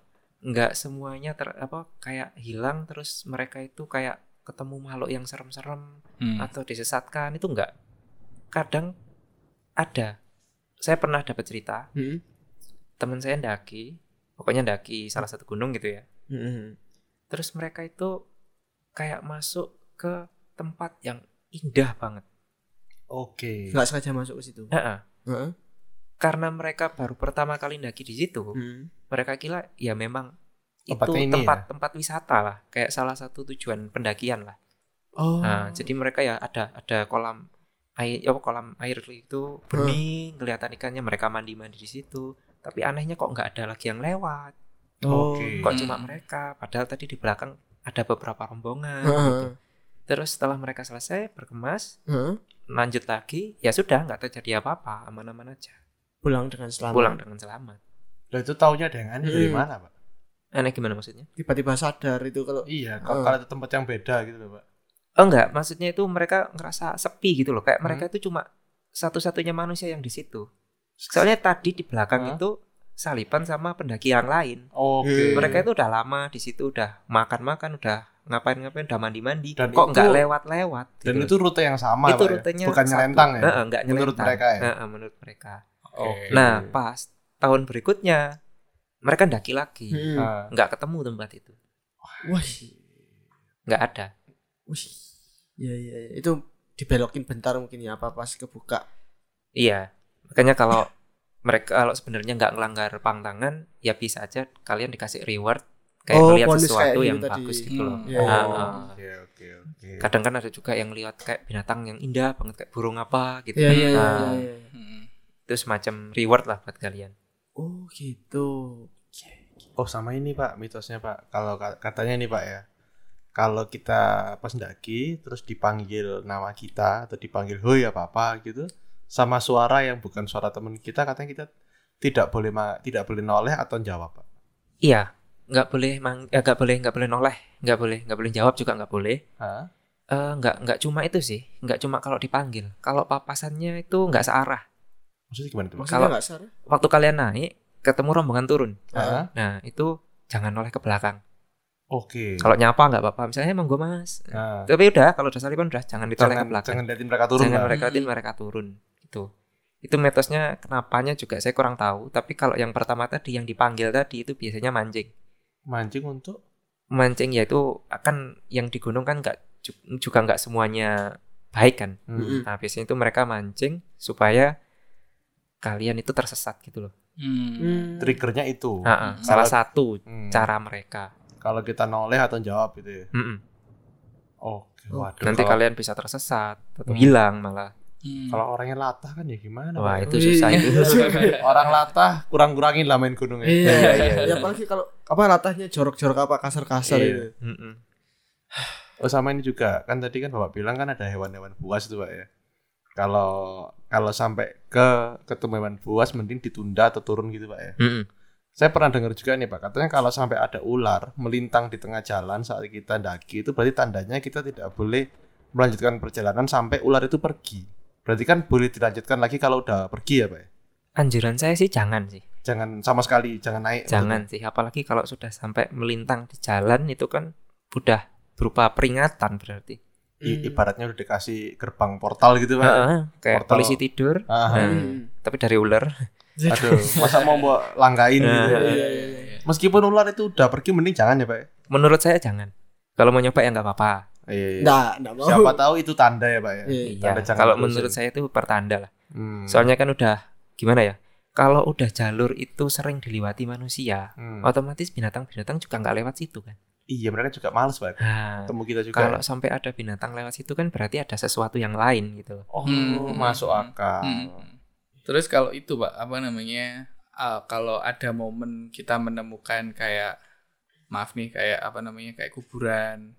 nggak semuanya ter apa kayak hilang terus mereka itu kayak ketemu makhluk yang serem-serem Hmm. atau disesatkan itu nggak kadang ada saya pernah dapat cerita Hmm. teman saya ndaki pokoknya ndaki salah satu gunung gitu ya Hmm. terus mereka itu kayak masuk ke tempat yang indah banget Oke. Nggak sengaja masuk ke situ. Heeh. Heeh. karena mereka baru pertama kali ndaki di situ Hmm. mereka kira ya memang Tempatnya itu tempat ya? tempat wisata lah kayak salah satu tujuan pendakian lah Oh. Nah, jadi mereka ya ada ada kolam air ya apa, kolam air itu bening, kelihatan ikannya mereka mandi-mandi di situ. Tapi anehnya kok nggak ada lagi yang lewat. Oh. Oke. Kok Hmm. cuma mereka? Padahal tadi di belakang ada beberapa rombongan Heeh. gitu. Terus setelah mereka selesai berkemas, Heeh. lanjut lagi, ya sudah nggak terjadi apa-apa, aman-aman aja. Pulang dengan selamat. Pulang dengan selamat. Lah itu taunya ada yang aneh dari Hmm. mana, Pak? Aneh gimana maksudnya? Tiba-tiba sadar itu kalau Iya, kalau kalau itu tempat yang beda gitu loh, Pak. Oh enggak, maksudnya itu mereka ngerasa sepi gitu loh. Kayak Hmm. mereka itu cuma satu-satunya manusia yang di situ. Soalnya tadi di belakang Hah? itu salipan sama pendaki yang lain. Oke. Hmm. Mereka itu udah lama di situ, udah makan-makan, udah ngapain-ngapain, udah mandi-mandi. Dan Kok nggak lewat-lewat? Dan gitu itu rute yang sama, Itu ya? rutenya bukan nyelentang ya. Heeh, nggak Menurut nyelentang. mereka ya? Heeh, menurut mereka. Oke. Nah, pas tahun berikutnya mereka ndaki lagi. Hmm. Ah. Nggak ketemu tempat itu. Wah. Nggak ada. Wih. Iya iya iya. itu dibelokin bentar mungkin ya apa pas kebuka. Iya, makanya kalau mereka kalau sebenarnya nggak ngelanggar pantangan, ya bisa aja kalian dikasih reward kayak Oh, bonus sesuatu kayak yang gitu tadi. bagus gitu loh. Hmm. Iya, Ah, iya, ah. iya. Oke, oke, oke. Kadang kan ada juga yang lihat kayak binatang yang indah banget kayak burung apa gitu. Iya iya iya. Nah, iya. Hmm. Itu semacam reward lah buat kalian. Oh gitu. Oh, sama ini, Pak, mitosnya, Pak. Kalau ka- katanya nih, Pak ya. Kalau kita pas ndaki terus dipanggil nama kita atau dipanggil hoi apa-apa gitu sama suara yang bukan suara teman kita katanya kita tidak boleh ma- tidak boleh noleh atau jawab, Pak. Iya, nggak boleh mang, eh, nggak boleh nggak boleh noleh, nggak boleh nggak boleh jawab juga nggak boleh. Hah? Eh, nggak nggak cuma itu sih, nggak cuma kalau dipanggil. Kalau papasannya itu nggak searah. Maksudnya gimana tuh, Kalau-. Waktu kalian naik, ketemu rombongan turun. Hah? Nah itu jangan noleh ke belakang. Oke. Kalau nyapa nggak apa-apa, misalnya emang gue mas. Nah, Tapi udah, kalau udah salipan udah jangan ditoleh ke jangan, belakang. jangan liatin mereka turun, Jangan Pak. mereka liatin, mereka turun. Itu. Itu mitosnya kenapanya juga saya kurang tahu. Tapi kalau yang pertama tadi yang dipanggil tadi itu biasanya mancing. Mancing untuk Mancing ya itu akan yang di gunung kan nggak ju- juga nggak semuanya baik kan. Hmm. Mm-mm. Nah biasanya itu mereka mancing supaya kalian itu tersesat gitu loh. Hmm. Hmm. triggernya itu. Ah, ah, salah satu Hmm. cara mereka. Kalau kita noleh atau jawab gitu ya. Oke, Oh, waduh. Nanti kalau, kalian bisa tersesat atau Hmm. hilang malah. Hmm. kalau orangnya latah kan ya gimana? Wah itu Wih. susah itu. Orang latah kurang-kurangin lah main gunung ya. Iya iya. Ya apalagi kalau apa latahnya jorok-jorok apa kasar-kasar Iya. itu. Oh sama ini juga kan tadi kan bapak bilang kan ada hewan-hewan buas itu pak ya. Kalau kalau sampai ke ketemu hewan buas mending ditunda atau turun gitu pak ya. Mm-mm. Saya pernah dengar juga nih pak katanya kalau sampai ada ular melintang di tengah jalan saat kita daki itu berarti tandanya kita tidak boleh melanjutkan perjalanan sampai ular itu pergi. Berarti kan boleh dilanjutkan lagi kalau udah pergi ya pak ya. Anjuran saya sih jangan sih. Jangan sama sekali jangan naik. Jangan sih, apalagi kalau sudah sampai melintang di jalan itu kan udah berupa peringatan berarti. I- ibaratnya udah dikasih gerbang portal gitu pak. Heeh, kayak Portal. polisi tidur, Ah, Nah, Hmm. tapi dari ular. Aduh, masa mau bawa langgain gitu. Nah, ya? Iya iya iya. Meskipun ular itu udah pergi mending jangan ya, Pak. Menurut saya jangan. Kalau mau nyoba ya nggak apa-apa. Iya, iya. Nggak, nggak mau. Siapa tahu itu tanda ya, Pak ya. Iya. Iya. Tanda jangan Kalau menurut saya itu pertanda lah. Hmm. Soalnya kan udah gimana ya? Kalau udah jalur itu sering dilewati manusia, Hmm. otomatis binatang-binatang juga nggak lewat situ kan. Iya, mereka juga males, Pak. Nah, Ketemu kita juga. kalau sampai ada binatang lewat situ kan berarti ada sesuatu yang lain gitu loh. oh, Hmm. masuk akal. Hmm. Terus kalau itu pak apa namanya ah, kalau ada momen kita menemukan kayak maaf nih kayak apa namanya kayak kuburan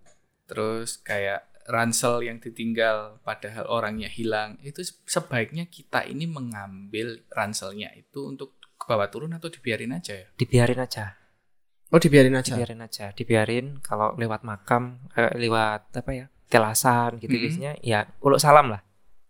terus kayak ransel yang ditinggal padahal orangnya hilang itu sebaiknya kita ini mengambil ranselnya itu untuk ke bawah turun atau dibiarin aja ya Dibiarin aja. Oh dibiarin aja. dibiarin aja dibiarin kalau lewat makam eh, lewat apa ya telasan gitu Mm-mm. biasanya ya uluk salam lah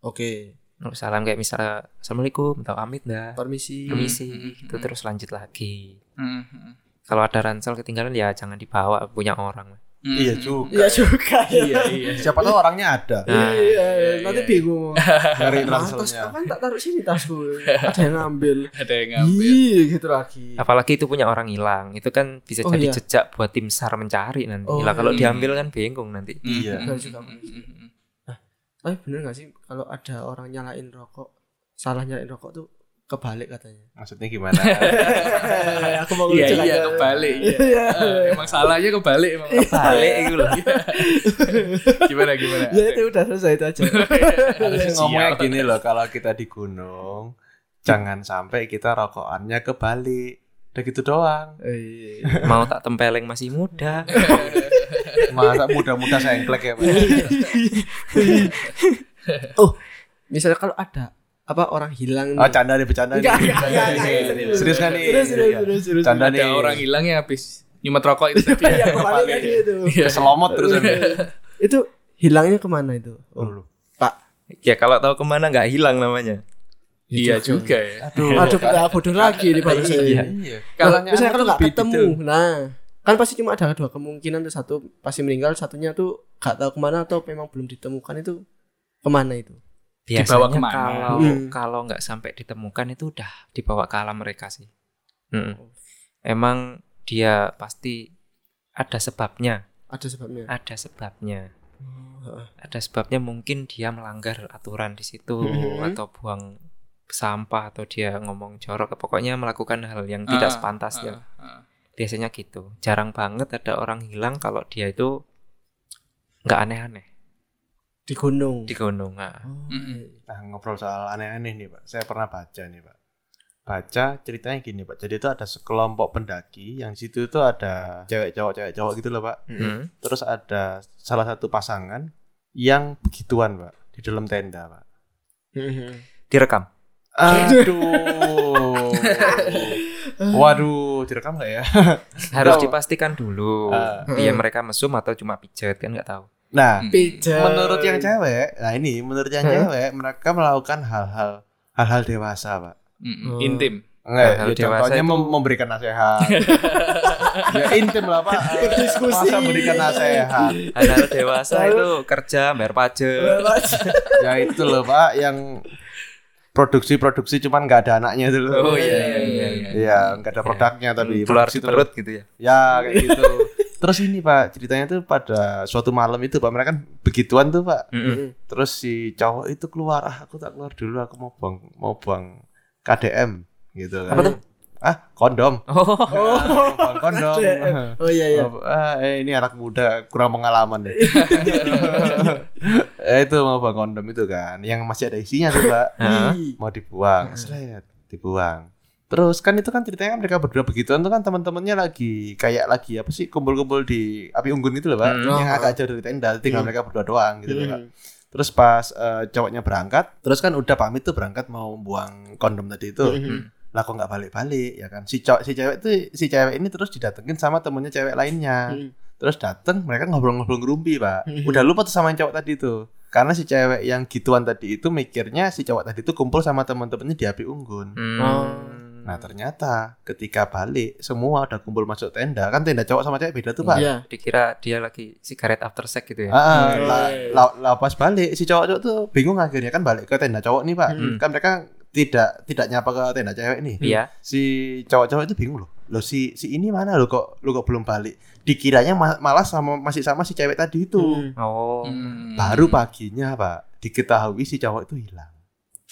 Oke. salam kayak misalnya assalamualaikum atau amit dah Permisi. permisi Hmm. itu terus lanjut lagi Hmm, hmm. kalau ada ransel ketinggalan ya jangan dibawa punya orang Hmm, Iya juga. Iya juga ya. Iya, iya. Siapa tahu orangnya ada. Nah, Iya, iya, iya, nanti iya. bingung. Nyari Nah, ranselnya. tasku kan tak taruh sini tasku. Ada yang ngambil. Ada yang ngambil. Iya, gitu lagi. apalagi itu punya orang hilang itu kan bisa Oh, jadi iya. jejak buat tim sar mencari nanti Oh, lah kalau iya. diambil kan bingung nanti Iya. Benar juga, hmm, hmm, hmm. Tapi bener gak sih kalau ada orang nyalain rokok, salah nyalain rokok tuh kebalik katanya. Maksudnya gimana? aku mau Iya, iya, kebalik. Iya. Iya. Eh, Emang salahnya kebalik emang. balik itu loh Gimana gimana? Ya itu udah selesai itu aja. Harusnya ngomongnya Sial. gini loh, kalau kita di gunung, jangan sampai kita rokokannya kebalik. Udah gitu doang. Eh, mau tak tempeleng masih muda Masa muda-muda sengklek ya, Pak? Oh, misalnya kalau ada apa orang hilang nih. Oh, canda nih, bercanda nih. Enggak, enggak, enggak, enggak, Serius, kan nih? Serius, serius, serius, serius. Canda Ada nih. orang hilang ya habis nyumet rokok itu tadi. Iya, tadi itu. Iya. Keselomot terus kan. Itu hilangnya ke mana itu? Oh. Pak. ya kalau tahu ke mana nggak hilang namanya Iya juga ya. Aduh. Aduh, kita bodoh lagi nih Pak. Iya. Iya. Kalau misalnya kalau nggak ketemu, nah kan pasti cuma ada dua kemungkinan tuh satu pasti meninggal, satunya tuh nggak tahu ke mana atau memang belum ditemukan itu ke mana itu? Biasanya Dibawa ke mana? kalau Hmm. kalau nggak sampai ditemukan itu udah dibawa ke alam mereka sih Mm-mm. emang dia pasti ada sebabnya Ada sebabnya. ada sebabnya Heeh. ada sebabnya mungkin dia melanggar aturan di situ Mhm. atau buang sampah atau dia ngomong jorok pokoknya melakukan hal yang tidak Ah, sepantasnya ah, ah. biasanya gitu jarang banget ada orang hilang kalau dia itu nggak aneh-aneh Di gunung. di gunung ah. Oh. Nah, ngobrol soal aneh-aneh nih, Pak. Saya pernah baca nih, Pak. Baca ceritanya gini, Pak. Jadi itu ada sekelompok pendaki yang di situ itu ada cewek cowok cewek cowok gitu loh, Pak. Mm. Terus ada salah satu pasangan yang begituan, Pak, di dalam tenda, Pak. direkam Aduh. Waduh, direkam nggak ya? harus dipastikan dulu dia mereka mesum atau cuma pijet kan nggak tahu Nah, Hmm. Pijat. menurut yang cewek, nah ini menurut yang Hah? cewek mereka melakukan hal-hal hal-hal dewasa, Pak. Mm-mm. Oh. Intim. Enggak, Hal-hal ya, dewasa contohnya itu- mem- memberikan nasihat. ya intim lah, Pak. Berdiskusi. Masa memberikan nasihat. anak dewasa itu kerja bayar pajak ya itu loh, Pak, yang produksi-produksi cuman nggak ada anaknya itu loh. Oh iya iya iya. iya. Iya, nggak ada produknya tapi keluar produksi di terus. perut gitu ya Ya kayak gitu. Terus ini Pak, ceritanya tuh pada suatu malam itu Pak, mereka kan begituan tuh Pak. Mm-mm. Terus si cowok itu keluar, ah aku tak keluar dulu, aku mau buang mau buang KDM gitu kan. Apa tuh? Ah, kondom. oh Oh, buang kondom. Oh iya iya. Oh, ah, eh, ini anak muda kurang pengalaman deh. eh, itu mau buang kondom itu kan, yang masih ada isinya tuh Pak. Mau dibuang, seret, dibuang. Terus kan itu kan ceritanya kan mereka berdua begituan tuh kan teman-temannya lagi kayak lagi apa sih kumpul-kumpul di api unggun itu loh pak, Hmm. yang agak jauh dari tenda, tinggal Hmm. mereka berdua doang gitu loh pak. Hmm. Terus pas eh, cowoknya berangkat, terus kan udah pamit tuh berangkat mau buang kondom tadi itu, Hmm. lah kok nggak balik-balik ya kan? Si cowok si cewek tuh si cewek ini terus didatengin sama temennya cewek lainnya, Hmm. terus dateng mereka ngobrol-ngobrol ngerumpi pak, Hmm. udah lupa tuh sama yang cowok tadi tuh. Karena si cewek yang gituan tadi itu mikirnya si cowok tadi itu kumpul sama teman-temannya di api unggun. Hmm. Oh. Nah ternyata ketika balik semua udah kumpul masuk tenda kan tenda cowok sama cewek beda tuh pak. Iya. dikira dia lagi sigaret after sex gitu ya Ah, lah, lah- lah pas balik si cowok-cowok tuh bingung akhirnya kan balik ke tenda cowok nih pak. Hmm. Kan mereka tidak tidak nyapa ke tenda cewek nih. iya Si cowok-cowok itu bingung loh. Loh si si ini mana lo kok lo kok belum balik? Dikiranya ma- malah sama masih sama si cewek tadi itu. Hmm. oh Hmm. Baru paginya pak diketahui si cowok itu hilang.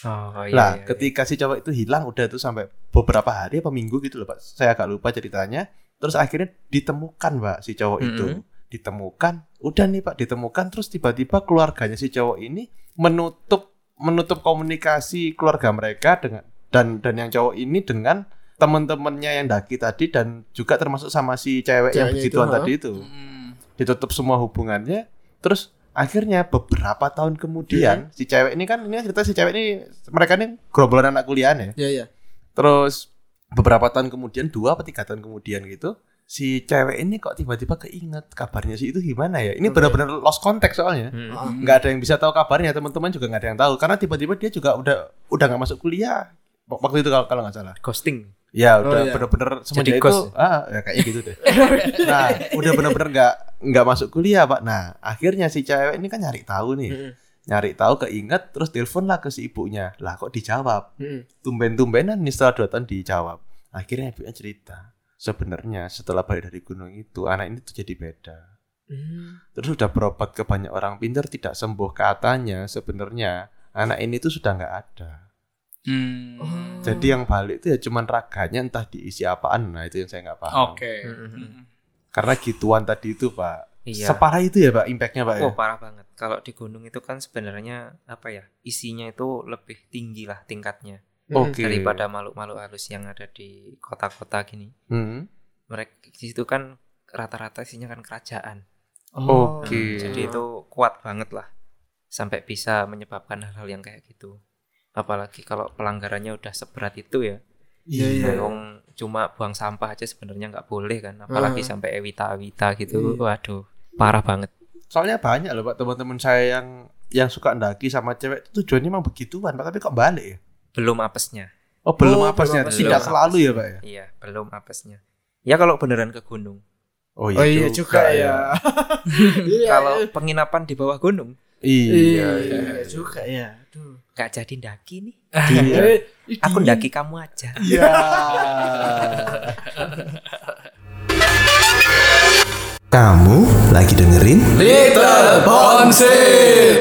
Oh iya, lah, iya, iya. ketika si cowok itu hilang udah tuh sampai beberapa hari apa minggu gitu loh, Pak. Saya agak lupa ceritanya. Terus akhirnya ditemukan, Pak, si cowok itu. Mhm. Ditemukan, udah nih, Pak, ditemukan terus tiba-tiba keluarganya si cowok ini menutup menutup komunikasi keluarga mereka dengan dan dan yang cowok ini dengan teman-temannya yang daki tadi dan juga termasuk sama si cewek yang Ceweknya begituan itu, tadi itu Hmm. ditutup semua hubungannya terus akhirnya beberapa tahun kemudian si cewek ini kan ini cerita si cewek ini mereka ini gerombolan anak kuliah ya Iya iya. terus beberapa tahun kemudian dua atau tiga tahun kemudian gitu si cewek ini kok tiba-tiba keinget kabarnya si itu gimana ya? Ini Oke. benar-benar lost context soalnya. Hmm. Ah. nggak ada yang bisa tahu kabarnya teman-teman juga nggak ada yang tahu karena tiba-tiba dia juga udah udah nggak masuk kuliah waktu itu kalau kalau nggak salah Ghosting. Ya Oh, udah iya. bener-bener semenjak itu ghost. ah ya kayaknya gitu deh nah udah bener-bener nggak nggak masuk kuliah pak nah akhirnya si cewek ini kan nyari tahu nih Mm-mm. nyari tahu keinget terus telepon lah ke si ibunya lah kok dijawab Mm-mm. tumben-tumbenan nih setelah dua tahun dijawab akhirnya ibunya cerita sebenarnya setelah balik dari gunung itu anak ini tuh jadi beda Hmm. Terus udah berobat ke banyak orang pintar tidak sembuh katanya sebenarnya anak ini tuh sudah nggak ada. Hmm. Oh. Jadi yang balik itu ya cuman raganya entah diisi apaan. Nah itu yang saya nggak paham. Oke. Mm-mm. Mm. Karena gituan tadi itu pak. Iya. Separah itu ya pak impactnya pak ya. Oh parah banget. Kalau di gunung itu kan sebenarnya apa ya isinya itu lebih tinggi lah tingkatnya Mm-mm. Oke. daripada makhluk-makhluk halus yang ada di kota-kota gini. Hmm. Mereka di situ kan rata-rata isinya kan kerajaan. Oh. Oke. Jadi itu kuat banget lah sampai bisa menyebabkan hal-hal yang kayak gitu. Apalagi kalau pelanggarannya udah seberat itu ya. Iya, iya. Nah, wong cuma buang sampah aja sebenarnya nggak boleh kan. Apalagi Ah. sampai ewita-ewita gitu. Iya. Waduh, parah banget. Soalnya banyak loh pak teman-teman saya yang yang suka ndaki sama cewek itu tujuannya emang begituan pak tapi kok balik ya? Belum apesnya. Oh belum Oh, apesnya, belum tidak apesnya. selalu ya pak ya? Iya, belum apesnya. Ya kalau beneran ke gunung. Oh Oh iya juga ya. Iya. Kalau penginapan di bawah gunung Iya. Iya, iya. juga ya. Aduh. nggak jadi ndaki nih. Iya. Eh, Aku ndaki kamu aja. Iya. Kamu lagi dengerin? Little Bonsit.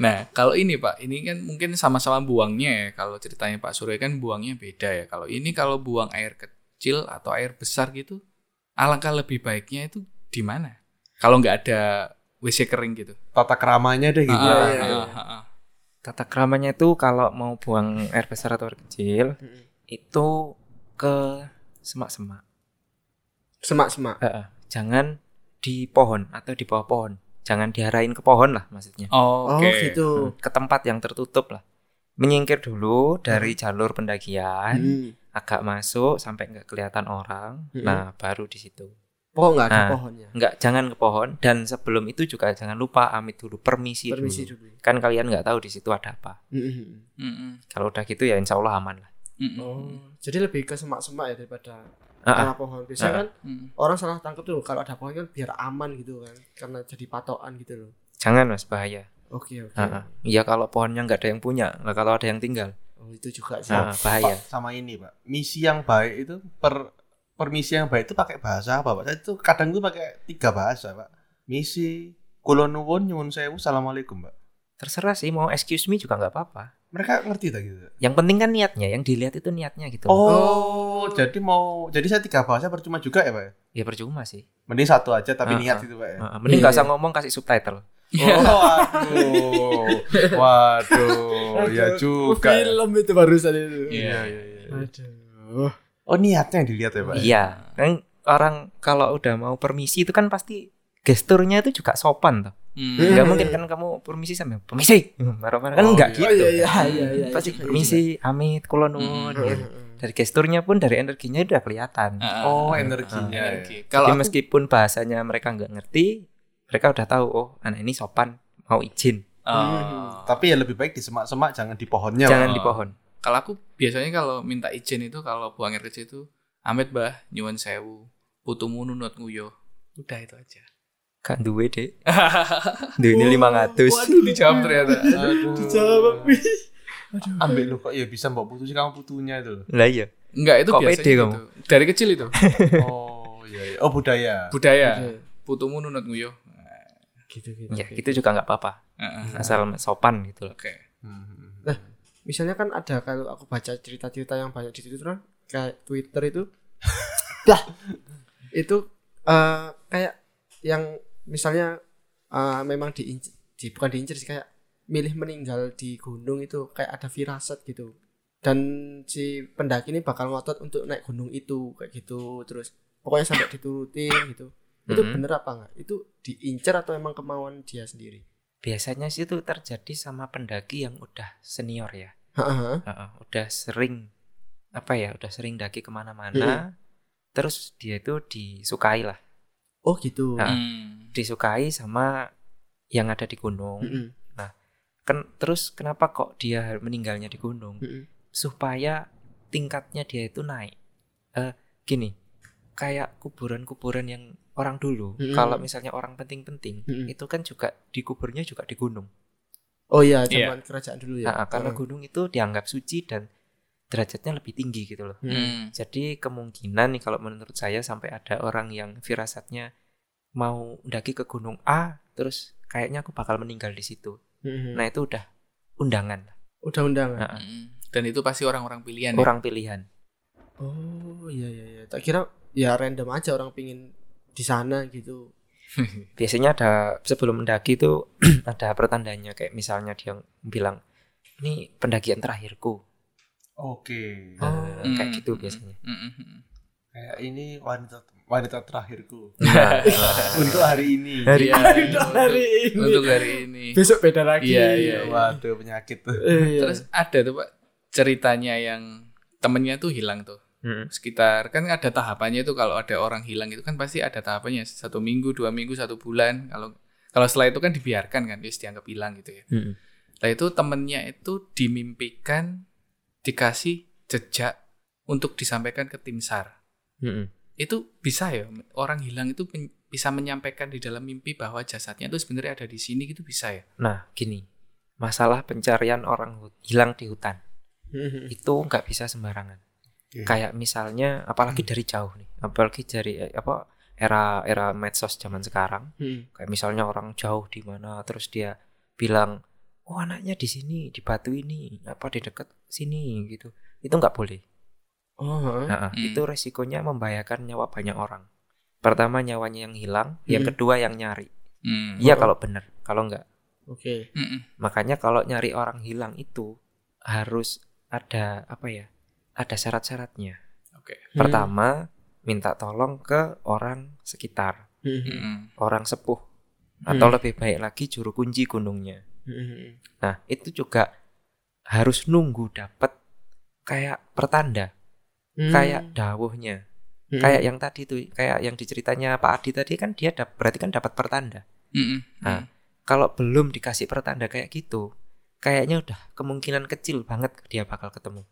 Nah, kalau ini Pak, ini kan mungkin sama-sama buangnya ya. Kalau ceritanya Pak Surya kan buangnya beda ya. Kalau ini kalau buang air kecil atau air besar gitu, alangkah lebih baiknya itu di mana? Kalau nggak ada WC kering gitu. Tata keramanya deh gitu. Ah, iya, iya. ah, ah, ah. Tata keramanya itu kalau mau buang air besar atau air kecil Mm-mm. itu ke semak-semak. Semak-semak. Heeh. Jangan di pohon atau di bawah pohon. Jangan diarahin ke pohon lah maksudnya. Oh, Oh, Oke. gitu. ke tempat yang tertutup lah. Menyingkir dulu dari jalur pendakian, Hmm. agak masuk sampai nggak kelihatan orang. Mm-mm. Nah, baru di situ. Pokok nggak ada Nah. pohonnya. Nggak jangan ke pohon dan sebelum itu juga jangan lupa amit dulu permisi, Permisi dulu. dulu. Kan kalian nggak tahu di situ ada apa. Mm-mm. Mm-mm. Kalau udah gitu ya insya Allah aman lah. Mm-mm. Oh, jadi lebih ke semak-semak ya daripada Ah, ah. arah pohon. Biasanya Ah. kan Mm. orang salah tangkap tuh kalau ada pohon kan biar aman gitu kan, karena jadi patokan gitu loh. Jangan mas bahaya. Oke oke. Ah, ah. Iya kalau pohonnya nggak ada yang punya, lah kalau ada yang tinggal, Oh itu juga sih. ah, bahaya. Pak, sama ini pak misi yang baik itu per permisi yang baik itu pakai bahasa apa pak saya itu kadang tuh pakai tiga bahasa pak misi kulonuwun nyuwun sewu assalamualaikum pak Terserah sih mau excuse me juga nggak apa-apa. mereka ngerti tak gitu Yang penting kan niatnya, yang dilihat itu niatnya gitu. oh, jadi mau jadi saya tiga bahasa percuma juga ya pak ya? Ya percuma sih. mending satu aja tapi Ah, niat ah. itu pak ya Ah, mending nggak usah iya. ngomong kasih subtitle. oh waduh waduh ya juga ya. Film itu barusan itu. Iya. iya iya Aduh. Oh niatnya yang dilihat ya pak Iya, kan orang kalau udah mau permisi itu kan pasti gesturnya itu juga sopan tuh. Mm. Iya. Enggak mungkin kan kamu permisi sama permisi. Marah-marah kan Oh, enggak iya. Oh gitu. iya iya iya iya. Pasti Juga, permisi, amit, kulon nuwun, juga. gitu. Dari gesturnya pun dari energinya udah kelihatan. Ah, ah, oh ah. energinya ya. Energi. Jadi Kalau aku meskipun bahasanya mereka nggak ngerti, mereka udah tahu oh anak ini sopan mau izin. Oh. tapi ya lebih baik di semak-semak jangan di pohonnya Jangan Pak. di pohon. Kalau aku biasanya kalau minta izin itu kalau buang air kecil itu Amit bah nyuwun sewu putumu nunut nguyo udah itu aja Kan duwe. Duwe ini 500. waduh dijawab ternyata Aduh. Dijawab. wih. ambil lu kok ya bisa mbak putusin kamu putunya itu. Lah iya. enggak itu Kok biasanya pede gitu. kamu? dari kecil itu oh iya, iya. oh budaya budaya Oke. putumu nunut nguyo Gitu gitu. Ya, gitu juga nggak apa-apa. Asal sopan gitu loh. oke Hmm. Misalnya kan ada kalau aku baca cerita-cerita yang banyak di Twitter kan kayak Twitter itu. Lah. Itu eh, kayak yang misalnya eh, memang diincer di, bukan diincer sih kayak milih meninggal di gunung itu kayak ada firasat gitu. Dan si pendaki ini bakal ngotot untuk naik gunung itu kayak gitu. Terus pokoknya sampai diturutin gitu. Itu Mhm. bener apa enggak itu diincer atau emang kemauan dia sendiri? Biasanya sih itu terjadi sama pendaki yang udah senior ya. Heeh. Heeh, udah sering apa ya udah sering daki ke mana-mana Mm-mm. terus dia itu disukai lah Oh gitu. Nah. Hmm. disukai sama yang ada di gunung Mm-mm. kan terus kenapa kok dia meninggalnya di gunung Mm-mm. supaya tingkatnya dia itu naik eh gini kayak kuburan-kuburan yang orang dulu Mm-mm. kalau misalnya orang penting-penting Mm-mm. itu kan juga dikuburnya juga di gunung Oh iya, Iya. zaman kerajaan dulu ya. Nah, karena Heeh. gunung itu dianggap suci dan derajatnya lebih tinggi gitu loh Mm. Hmm. jadi kemungkinan nih kalau menurut saya sampai ada orang yang firasatnya mau mendaki ke gunung A terus kayaknya aku bakal meninggal di situ Mm-mm. nah itu udah undangan udah undangan. Nah, Hmm. Dan itu pasti orang-orang pilihan ya. orang pilihan Oh iya iya iya. Tak kira ya random aja orang pingin di sana gitu. Biasanya ada sebelum mendaki itu ada pertandanya kayak misalnya dia bilang ini pendakian terakhirku Oke. Nah, Hmm. kayak gitu biasanya Hmm, hmm, hmm. Kayak ini wanita wanita terakhirku Nah, untuk hari ini. Hari Iya, Untuk hari ini. Untuk hari ini. Besok beda lagi. Iya, iya. Waduh penyakit tuh. Eh, iya. Terus ada tuh Pak ceritanya yang temennya tuh hilang tuh. Mm. Sekitar kan ada tahapannya itu kalau ada orang hilang itu kan pasti ada tahapannya satu minggu, dua minggu, satu bulan. Kalau kalau setelah itu kan dibiarkan kan, dia dianggap hilang gitu ya. Mm. Nah itu temennya itu dimimpikan dikasih jejak untuk disampaikan ke tim SAR. Mm. Itu bisa ya orang hilang itu pen- bisa menyampaikan di dalam mimpi bahwa jasadnya itu sebenarnya ada di sini gitu bisa ya. nah gini masalah pencarian orang hilang di hutan itu nggak bisa sembarangan Oke. kayak misalnya apalagi dari jauh nih apalagi dari eh, apa era era medsos zaman sekarang Mm. kayak misalnya orang jauh di mana terus dia bilang oh anaknya di sini di batu ini apa di dekat sini gitu itu nggak boleh Oh, heeh. Nah, Hmm. itu resikonya membahayakan nyawa banyak orang pertama nyawanya yang hilang yang Hmm. kedua yang nyari Hmm. iya Oh. kalau benar kalau nggak Oke. Mm-mm. makanya kalau nyari orang hilang itu harus ada apa ya ada syarat-syaratnya Oke. Hmm. pertama minta tolong ke orang sekitar. Mm-mm. orang sepuh atau Hmm. lebih baik lagi juru kunci gunungnya Mm-mm. Nah, itu juga harus nunggu dapat kayak pertanda, Mm. kayak dawuhnya. Mm. Kayak yang tadi tuh, kayak yang diceritanya Pak Adi tadi kan dia dap- berarti kan dapat pertanda. Mm-mm. Nah, kalau belum dikasih pertanda kayak gitu, kayaknya udah kemungkinan kecil banget dia bakal ketemu.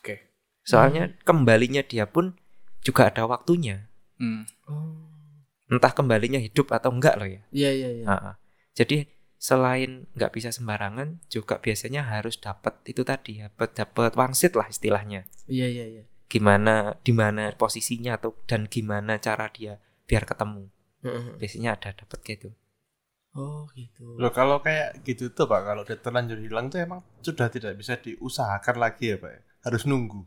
Oke. Soalnya kembalinya dia pun juga ada waktunya. Mm. Oh. Entah kembalinya hidup atau enggak loh ya. Iya iya iya. Jadi selain nggak bisa sembarangan, juga biasanya harus dapat itu tadi, dapat dapat wangsit lah istilahnya. Iya iya iya. gimana di mana posisinya atau dan gimana cara dia biar ketemu Heeh. biasanya ada dapat gitu Oh gitu. Loh kalau kayak gitu tuh Pak, kalau udah terlanjur hilang tuh emang sudah tidak bisa diusahakan lagi ya Pak ya? Harus nunggu.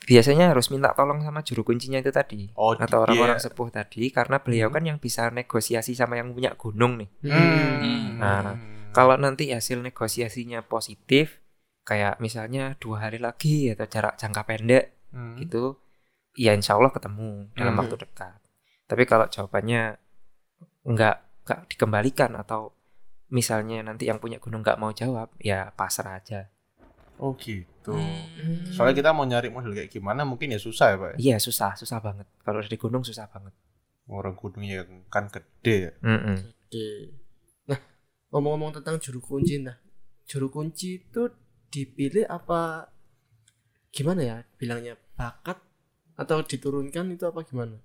biasanya harus minta tolong sama juru kuncinya itu tadi Oh, atau orang-orang iya. sepuh tadi karena beliau kan yang bisa negosiasi sama yang punya gunung nih Hmm. Nah, kalau nanti hasil negosiasinya positif kayak misalnya dua hari lagi atau jarak jangka pendek Hmm. gitu ya insya Allah ketemu dalam Hmm. waktu dekat tapi kalau jawabannya nggak nggak dikembalikan atau misalnya nanti yang punya gunung nggak mau jawab ya pasrah aja Oh gitu. Hmm. Soalnya kita mau nyari model kayak gimana mungkin ya susah ya Pak. ya? iya susah susah banget kalau dari gunung susah banget Orang gunung yang kan gede ya. Mm-mm. Oke. Nah, ngomong-ngomong tentang juru kunci nah. Juru kunci itu dipilih apa gimana ya bilangnya bakat atau diturunkan itu apa gimana?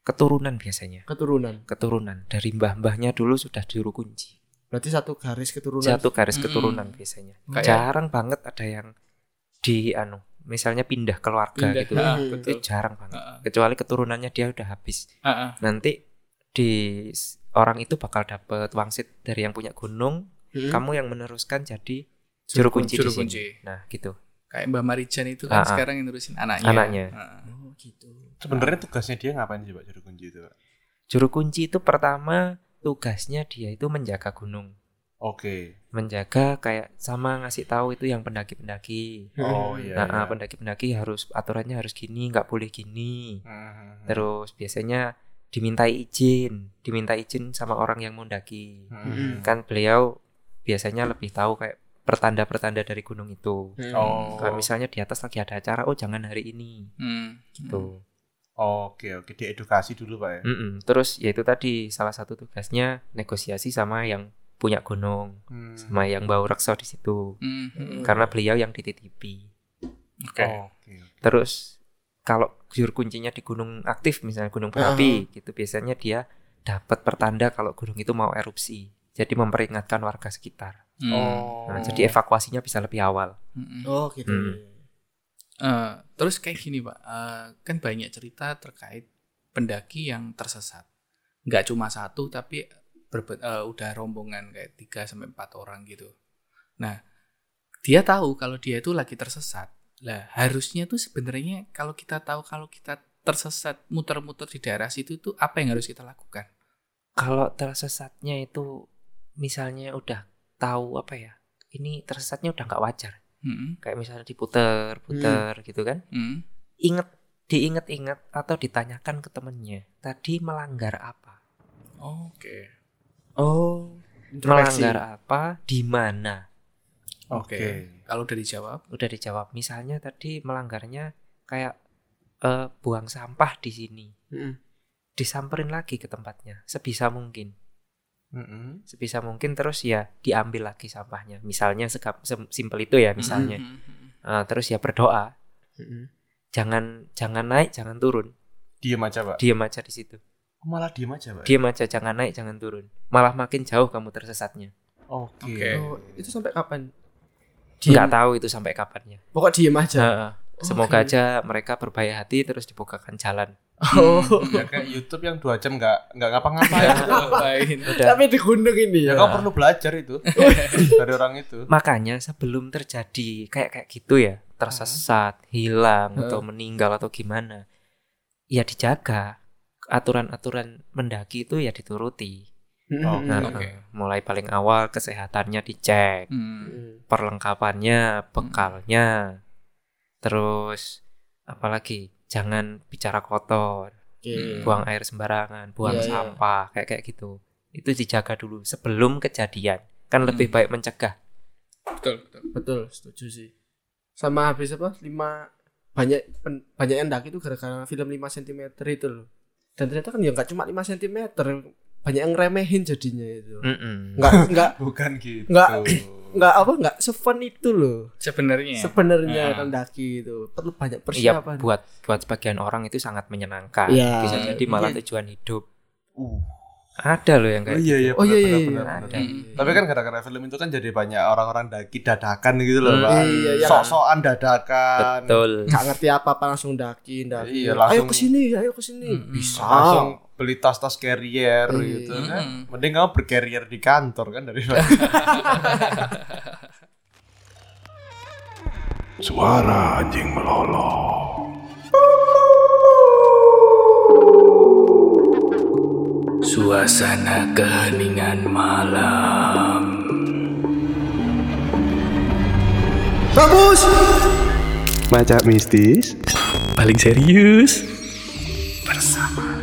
keturunan biasanya Keturunan. keturunan dari mbah-mbahnya dulu sudah juru kunci Berarti satu garis keturunan. satu garis Mm-mm. keturunan biasanya Kayak- jarang banget ada yang di anu misalnya pindah keluarga Pindah. gitu Hmm. betul. itu jarang banget Ah, ah. kecuali keturunannya dia udah habis Ah, ah. nanti di orang itu bakal dapet wangsit dari yang punya gunung Hmm. kamu yang meneruskan jadi juru kunci Juru di sini kunci. nah gitu Kayak Mbak Marijan itu kan Ah, ah. sekarang yang nerusin anaknya. Anaknya. Ah. Oh gitu. Sebenarnya tugasnya dia ngapain sih Pak juru kunci itu Pak? juru kunci itu pertama tugasnya dia itu menjaga gunung Oke. menjaga kayak sama ngasih tahu itu yang pendaki-pendaki Oh iya. nah iya. pendaki-pendaki harus aturannya harus gini nggak boleh gini Hmm. terus biasanya dimintai izin diminta izin sama orang yang mau mendaki Hmm. kan beliau biasanya lebih tahu kayak pertanda-pertanda dari gunung itu Hmm. Oh. Kayak misalnya di atas lagi ada acara, oh jangan hari ini, Hmm. gitu. Oke, oke, diedukasi dulu, Pak ya. Mm-mm. Terus ya itu tadi salah satu tugasnya negosiasi sama yang punya gunung, Hmm. sama yang bau rekso di situ. Hmm, hmm. Karena beliau yang dititipi. Oke. Oke. Terus kalau jur kuncinya di gunung aktif misalnya gunung berapi gitu biasanya dia dapat pertanda kalau gunung itu mau erupsi. Jadi memperingatkan warga sekitar. Hmm. Oh. Nah, jadi evakuasinya bisa lebih awal. Hmm. Oh gitu. Hmm. Eh, terus kayak gini pak, Eh, kan banyak cerita terkait pendaki yang tersesat. Nggak cuma satu, tapi berbe- eh, udah rombongan kayak 3 sampai empat orang gitu. Nah, dia tahu kalau dia itu lagi tersesat. Lah, harusnya tuh sebenarnya kalau kita tahu kalau kita tersesat muter-muter di daerah situ tuh apa yang harus kita lakukan? Kalau tersesatnya itu misalnya udah tahu apa ya? Ini tersesatnya udah nggak wajar. Hmm, Kayak misalnya diputer, puter gitu kan. hmm, Ingat diingat-ingat atau ditanyakan ke temennya tadi melanggar apa Oke. Oh. introspeksi. melanggar apa di mana Oke. Kalau udah dijawab, udah dijawab misalnya tadi melanggarnya kayak eh, buang sampah di sini Mm-mm. disamperin lagi ke tempatnya sebisa mungkin Mm-mm. sebisa mungkin terus ya diambil lagi sampahnya misalnya sekap simpel itu ya misalnya Hmm, hmm, hmm. Eh, terus ya berdoa Mm-mm. jangan jangan naik jangan turun Diem aja, Pak. diam aja di situ Oh, malah diem aja, Pak. diam aja jangan naik jangan turun malah makin jauh kamu tersesatnya Oke. Oke. Oh, itu sampai kapan? nggak tahu itu sampai kapannya Pokok diem aja. Heeh. Semoga Oke. aja mereka berbaik hati terus dibukakan jalan. Oh. Ya kayak YouTube yang dua jam nggak nggak ngapa-ngapain. Ngapain? Tapi di gunung ini ya ya. kau perlu belajar itu dari orang itu. Makanya sebelum terjadi kayak kayak gitu ya, tersesat, hilang atau meninggal atau gimana, ya dijaga. Aturan-aturan mendaki itu ya dituruti. Oh. Nah, Oke. eh, mulai paling awal kesehatannya dicek, Hmm. Mm. perlengkapannya, bekalnya, terus apalagi jangan bicara kotor, Oke. buang air sembarangan, buang Iya, iya. sampah, kayak kayak gitu. Itu dijaga dulu sebelum kejadian. Kan lebih baik mencegah. Betul, betul. Betul, setuju sih. Sama habis apa? Lima banyak pen- banyak yang daki itu gara-gara film 5 cm itu loh. Dan ternyata kan ya nggak cuma 5 cm, banyak yang remehin jadinya itu. Mm-mm. Nggak nggak Bukan gitu. Nggak. nggak apa nggak sefun itu loh. Sebenarnya. Sebenarnya Ah. kan daki itu perlu banyak Iya, persiapan. buat buat sebagian orang itu sangat menyenangkan. Iya. Bisa jadi malah Iya. tujuan hidup. Uh. Ada loh yang kayak Oh iya iya. Oh iya benar, iya. benar, iya. benar, Ada. benar. Tapi kan gara-gara film itu kan jadi banyak orang-orang daki dadakan gitu loh, Hmm, Pak. iya, iya. Sok-sokan dadakan. betul. nggak ngerti apa apa langsung daki, daki. Iya, ayo langsung- ke sini, ayo ke sini. Mm-mm. Bisa. Langsung beli tas-tas carrier Iya. gitu kan. Mending kamu bercarrier di kantor kan daripada Suara anjing melolong. Suasana keheningan malam. Bagus. Baca mistis. Paling serius. Bersama.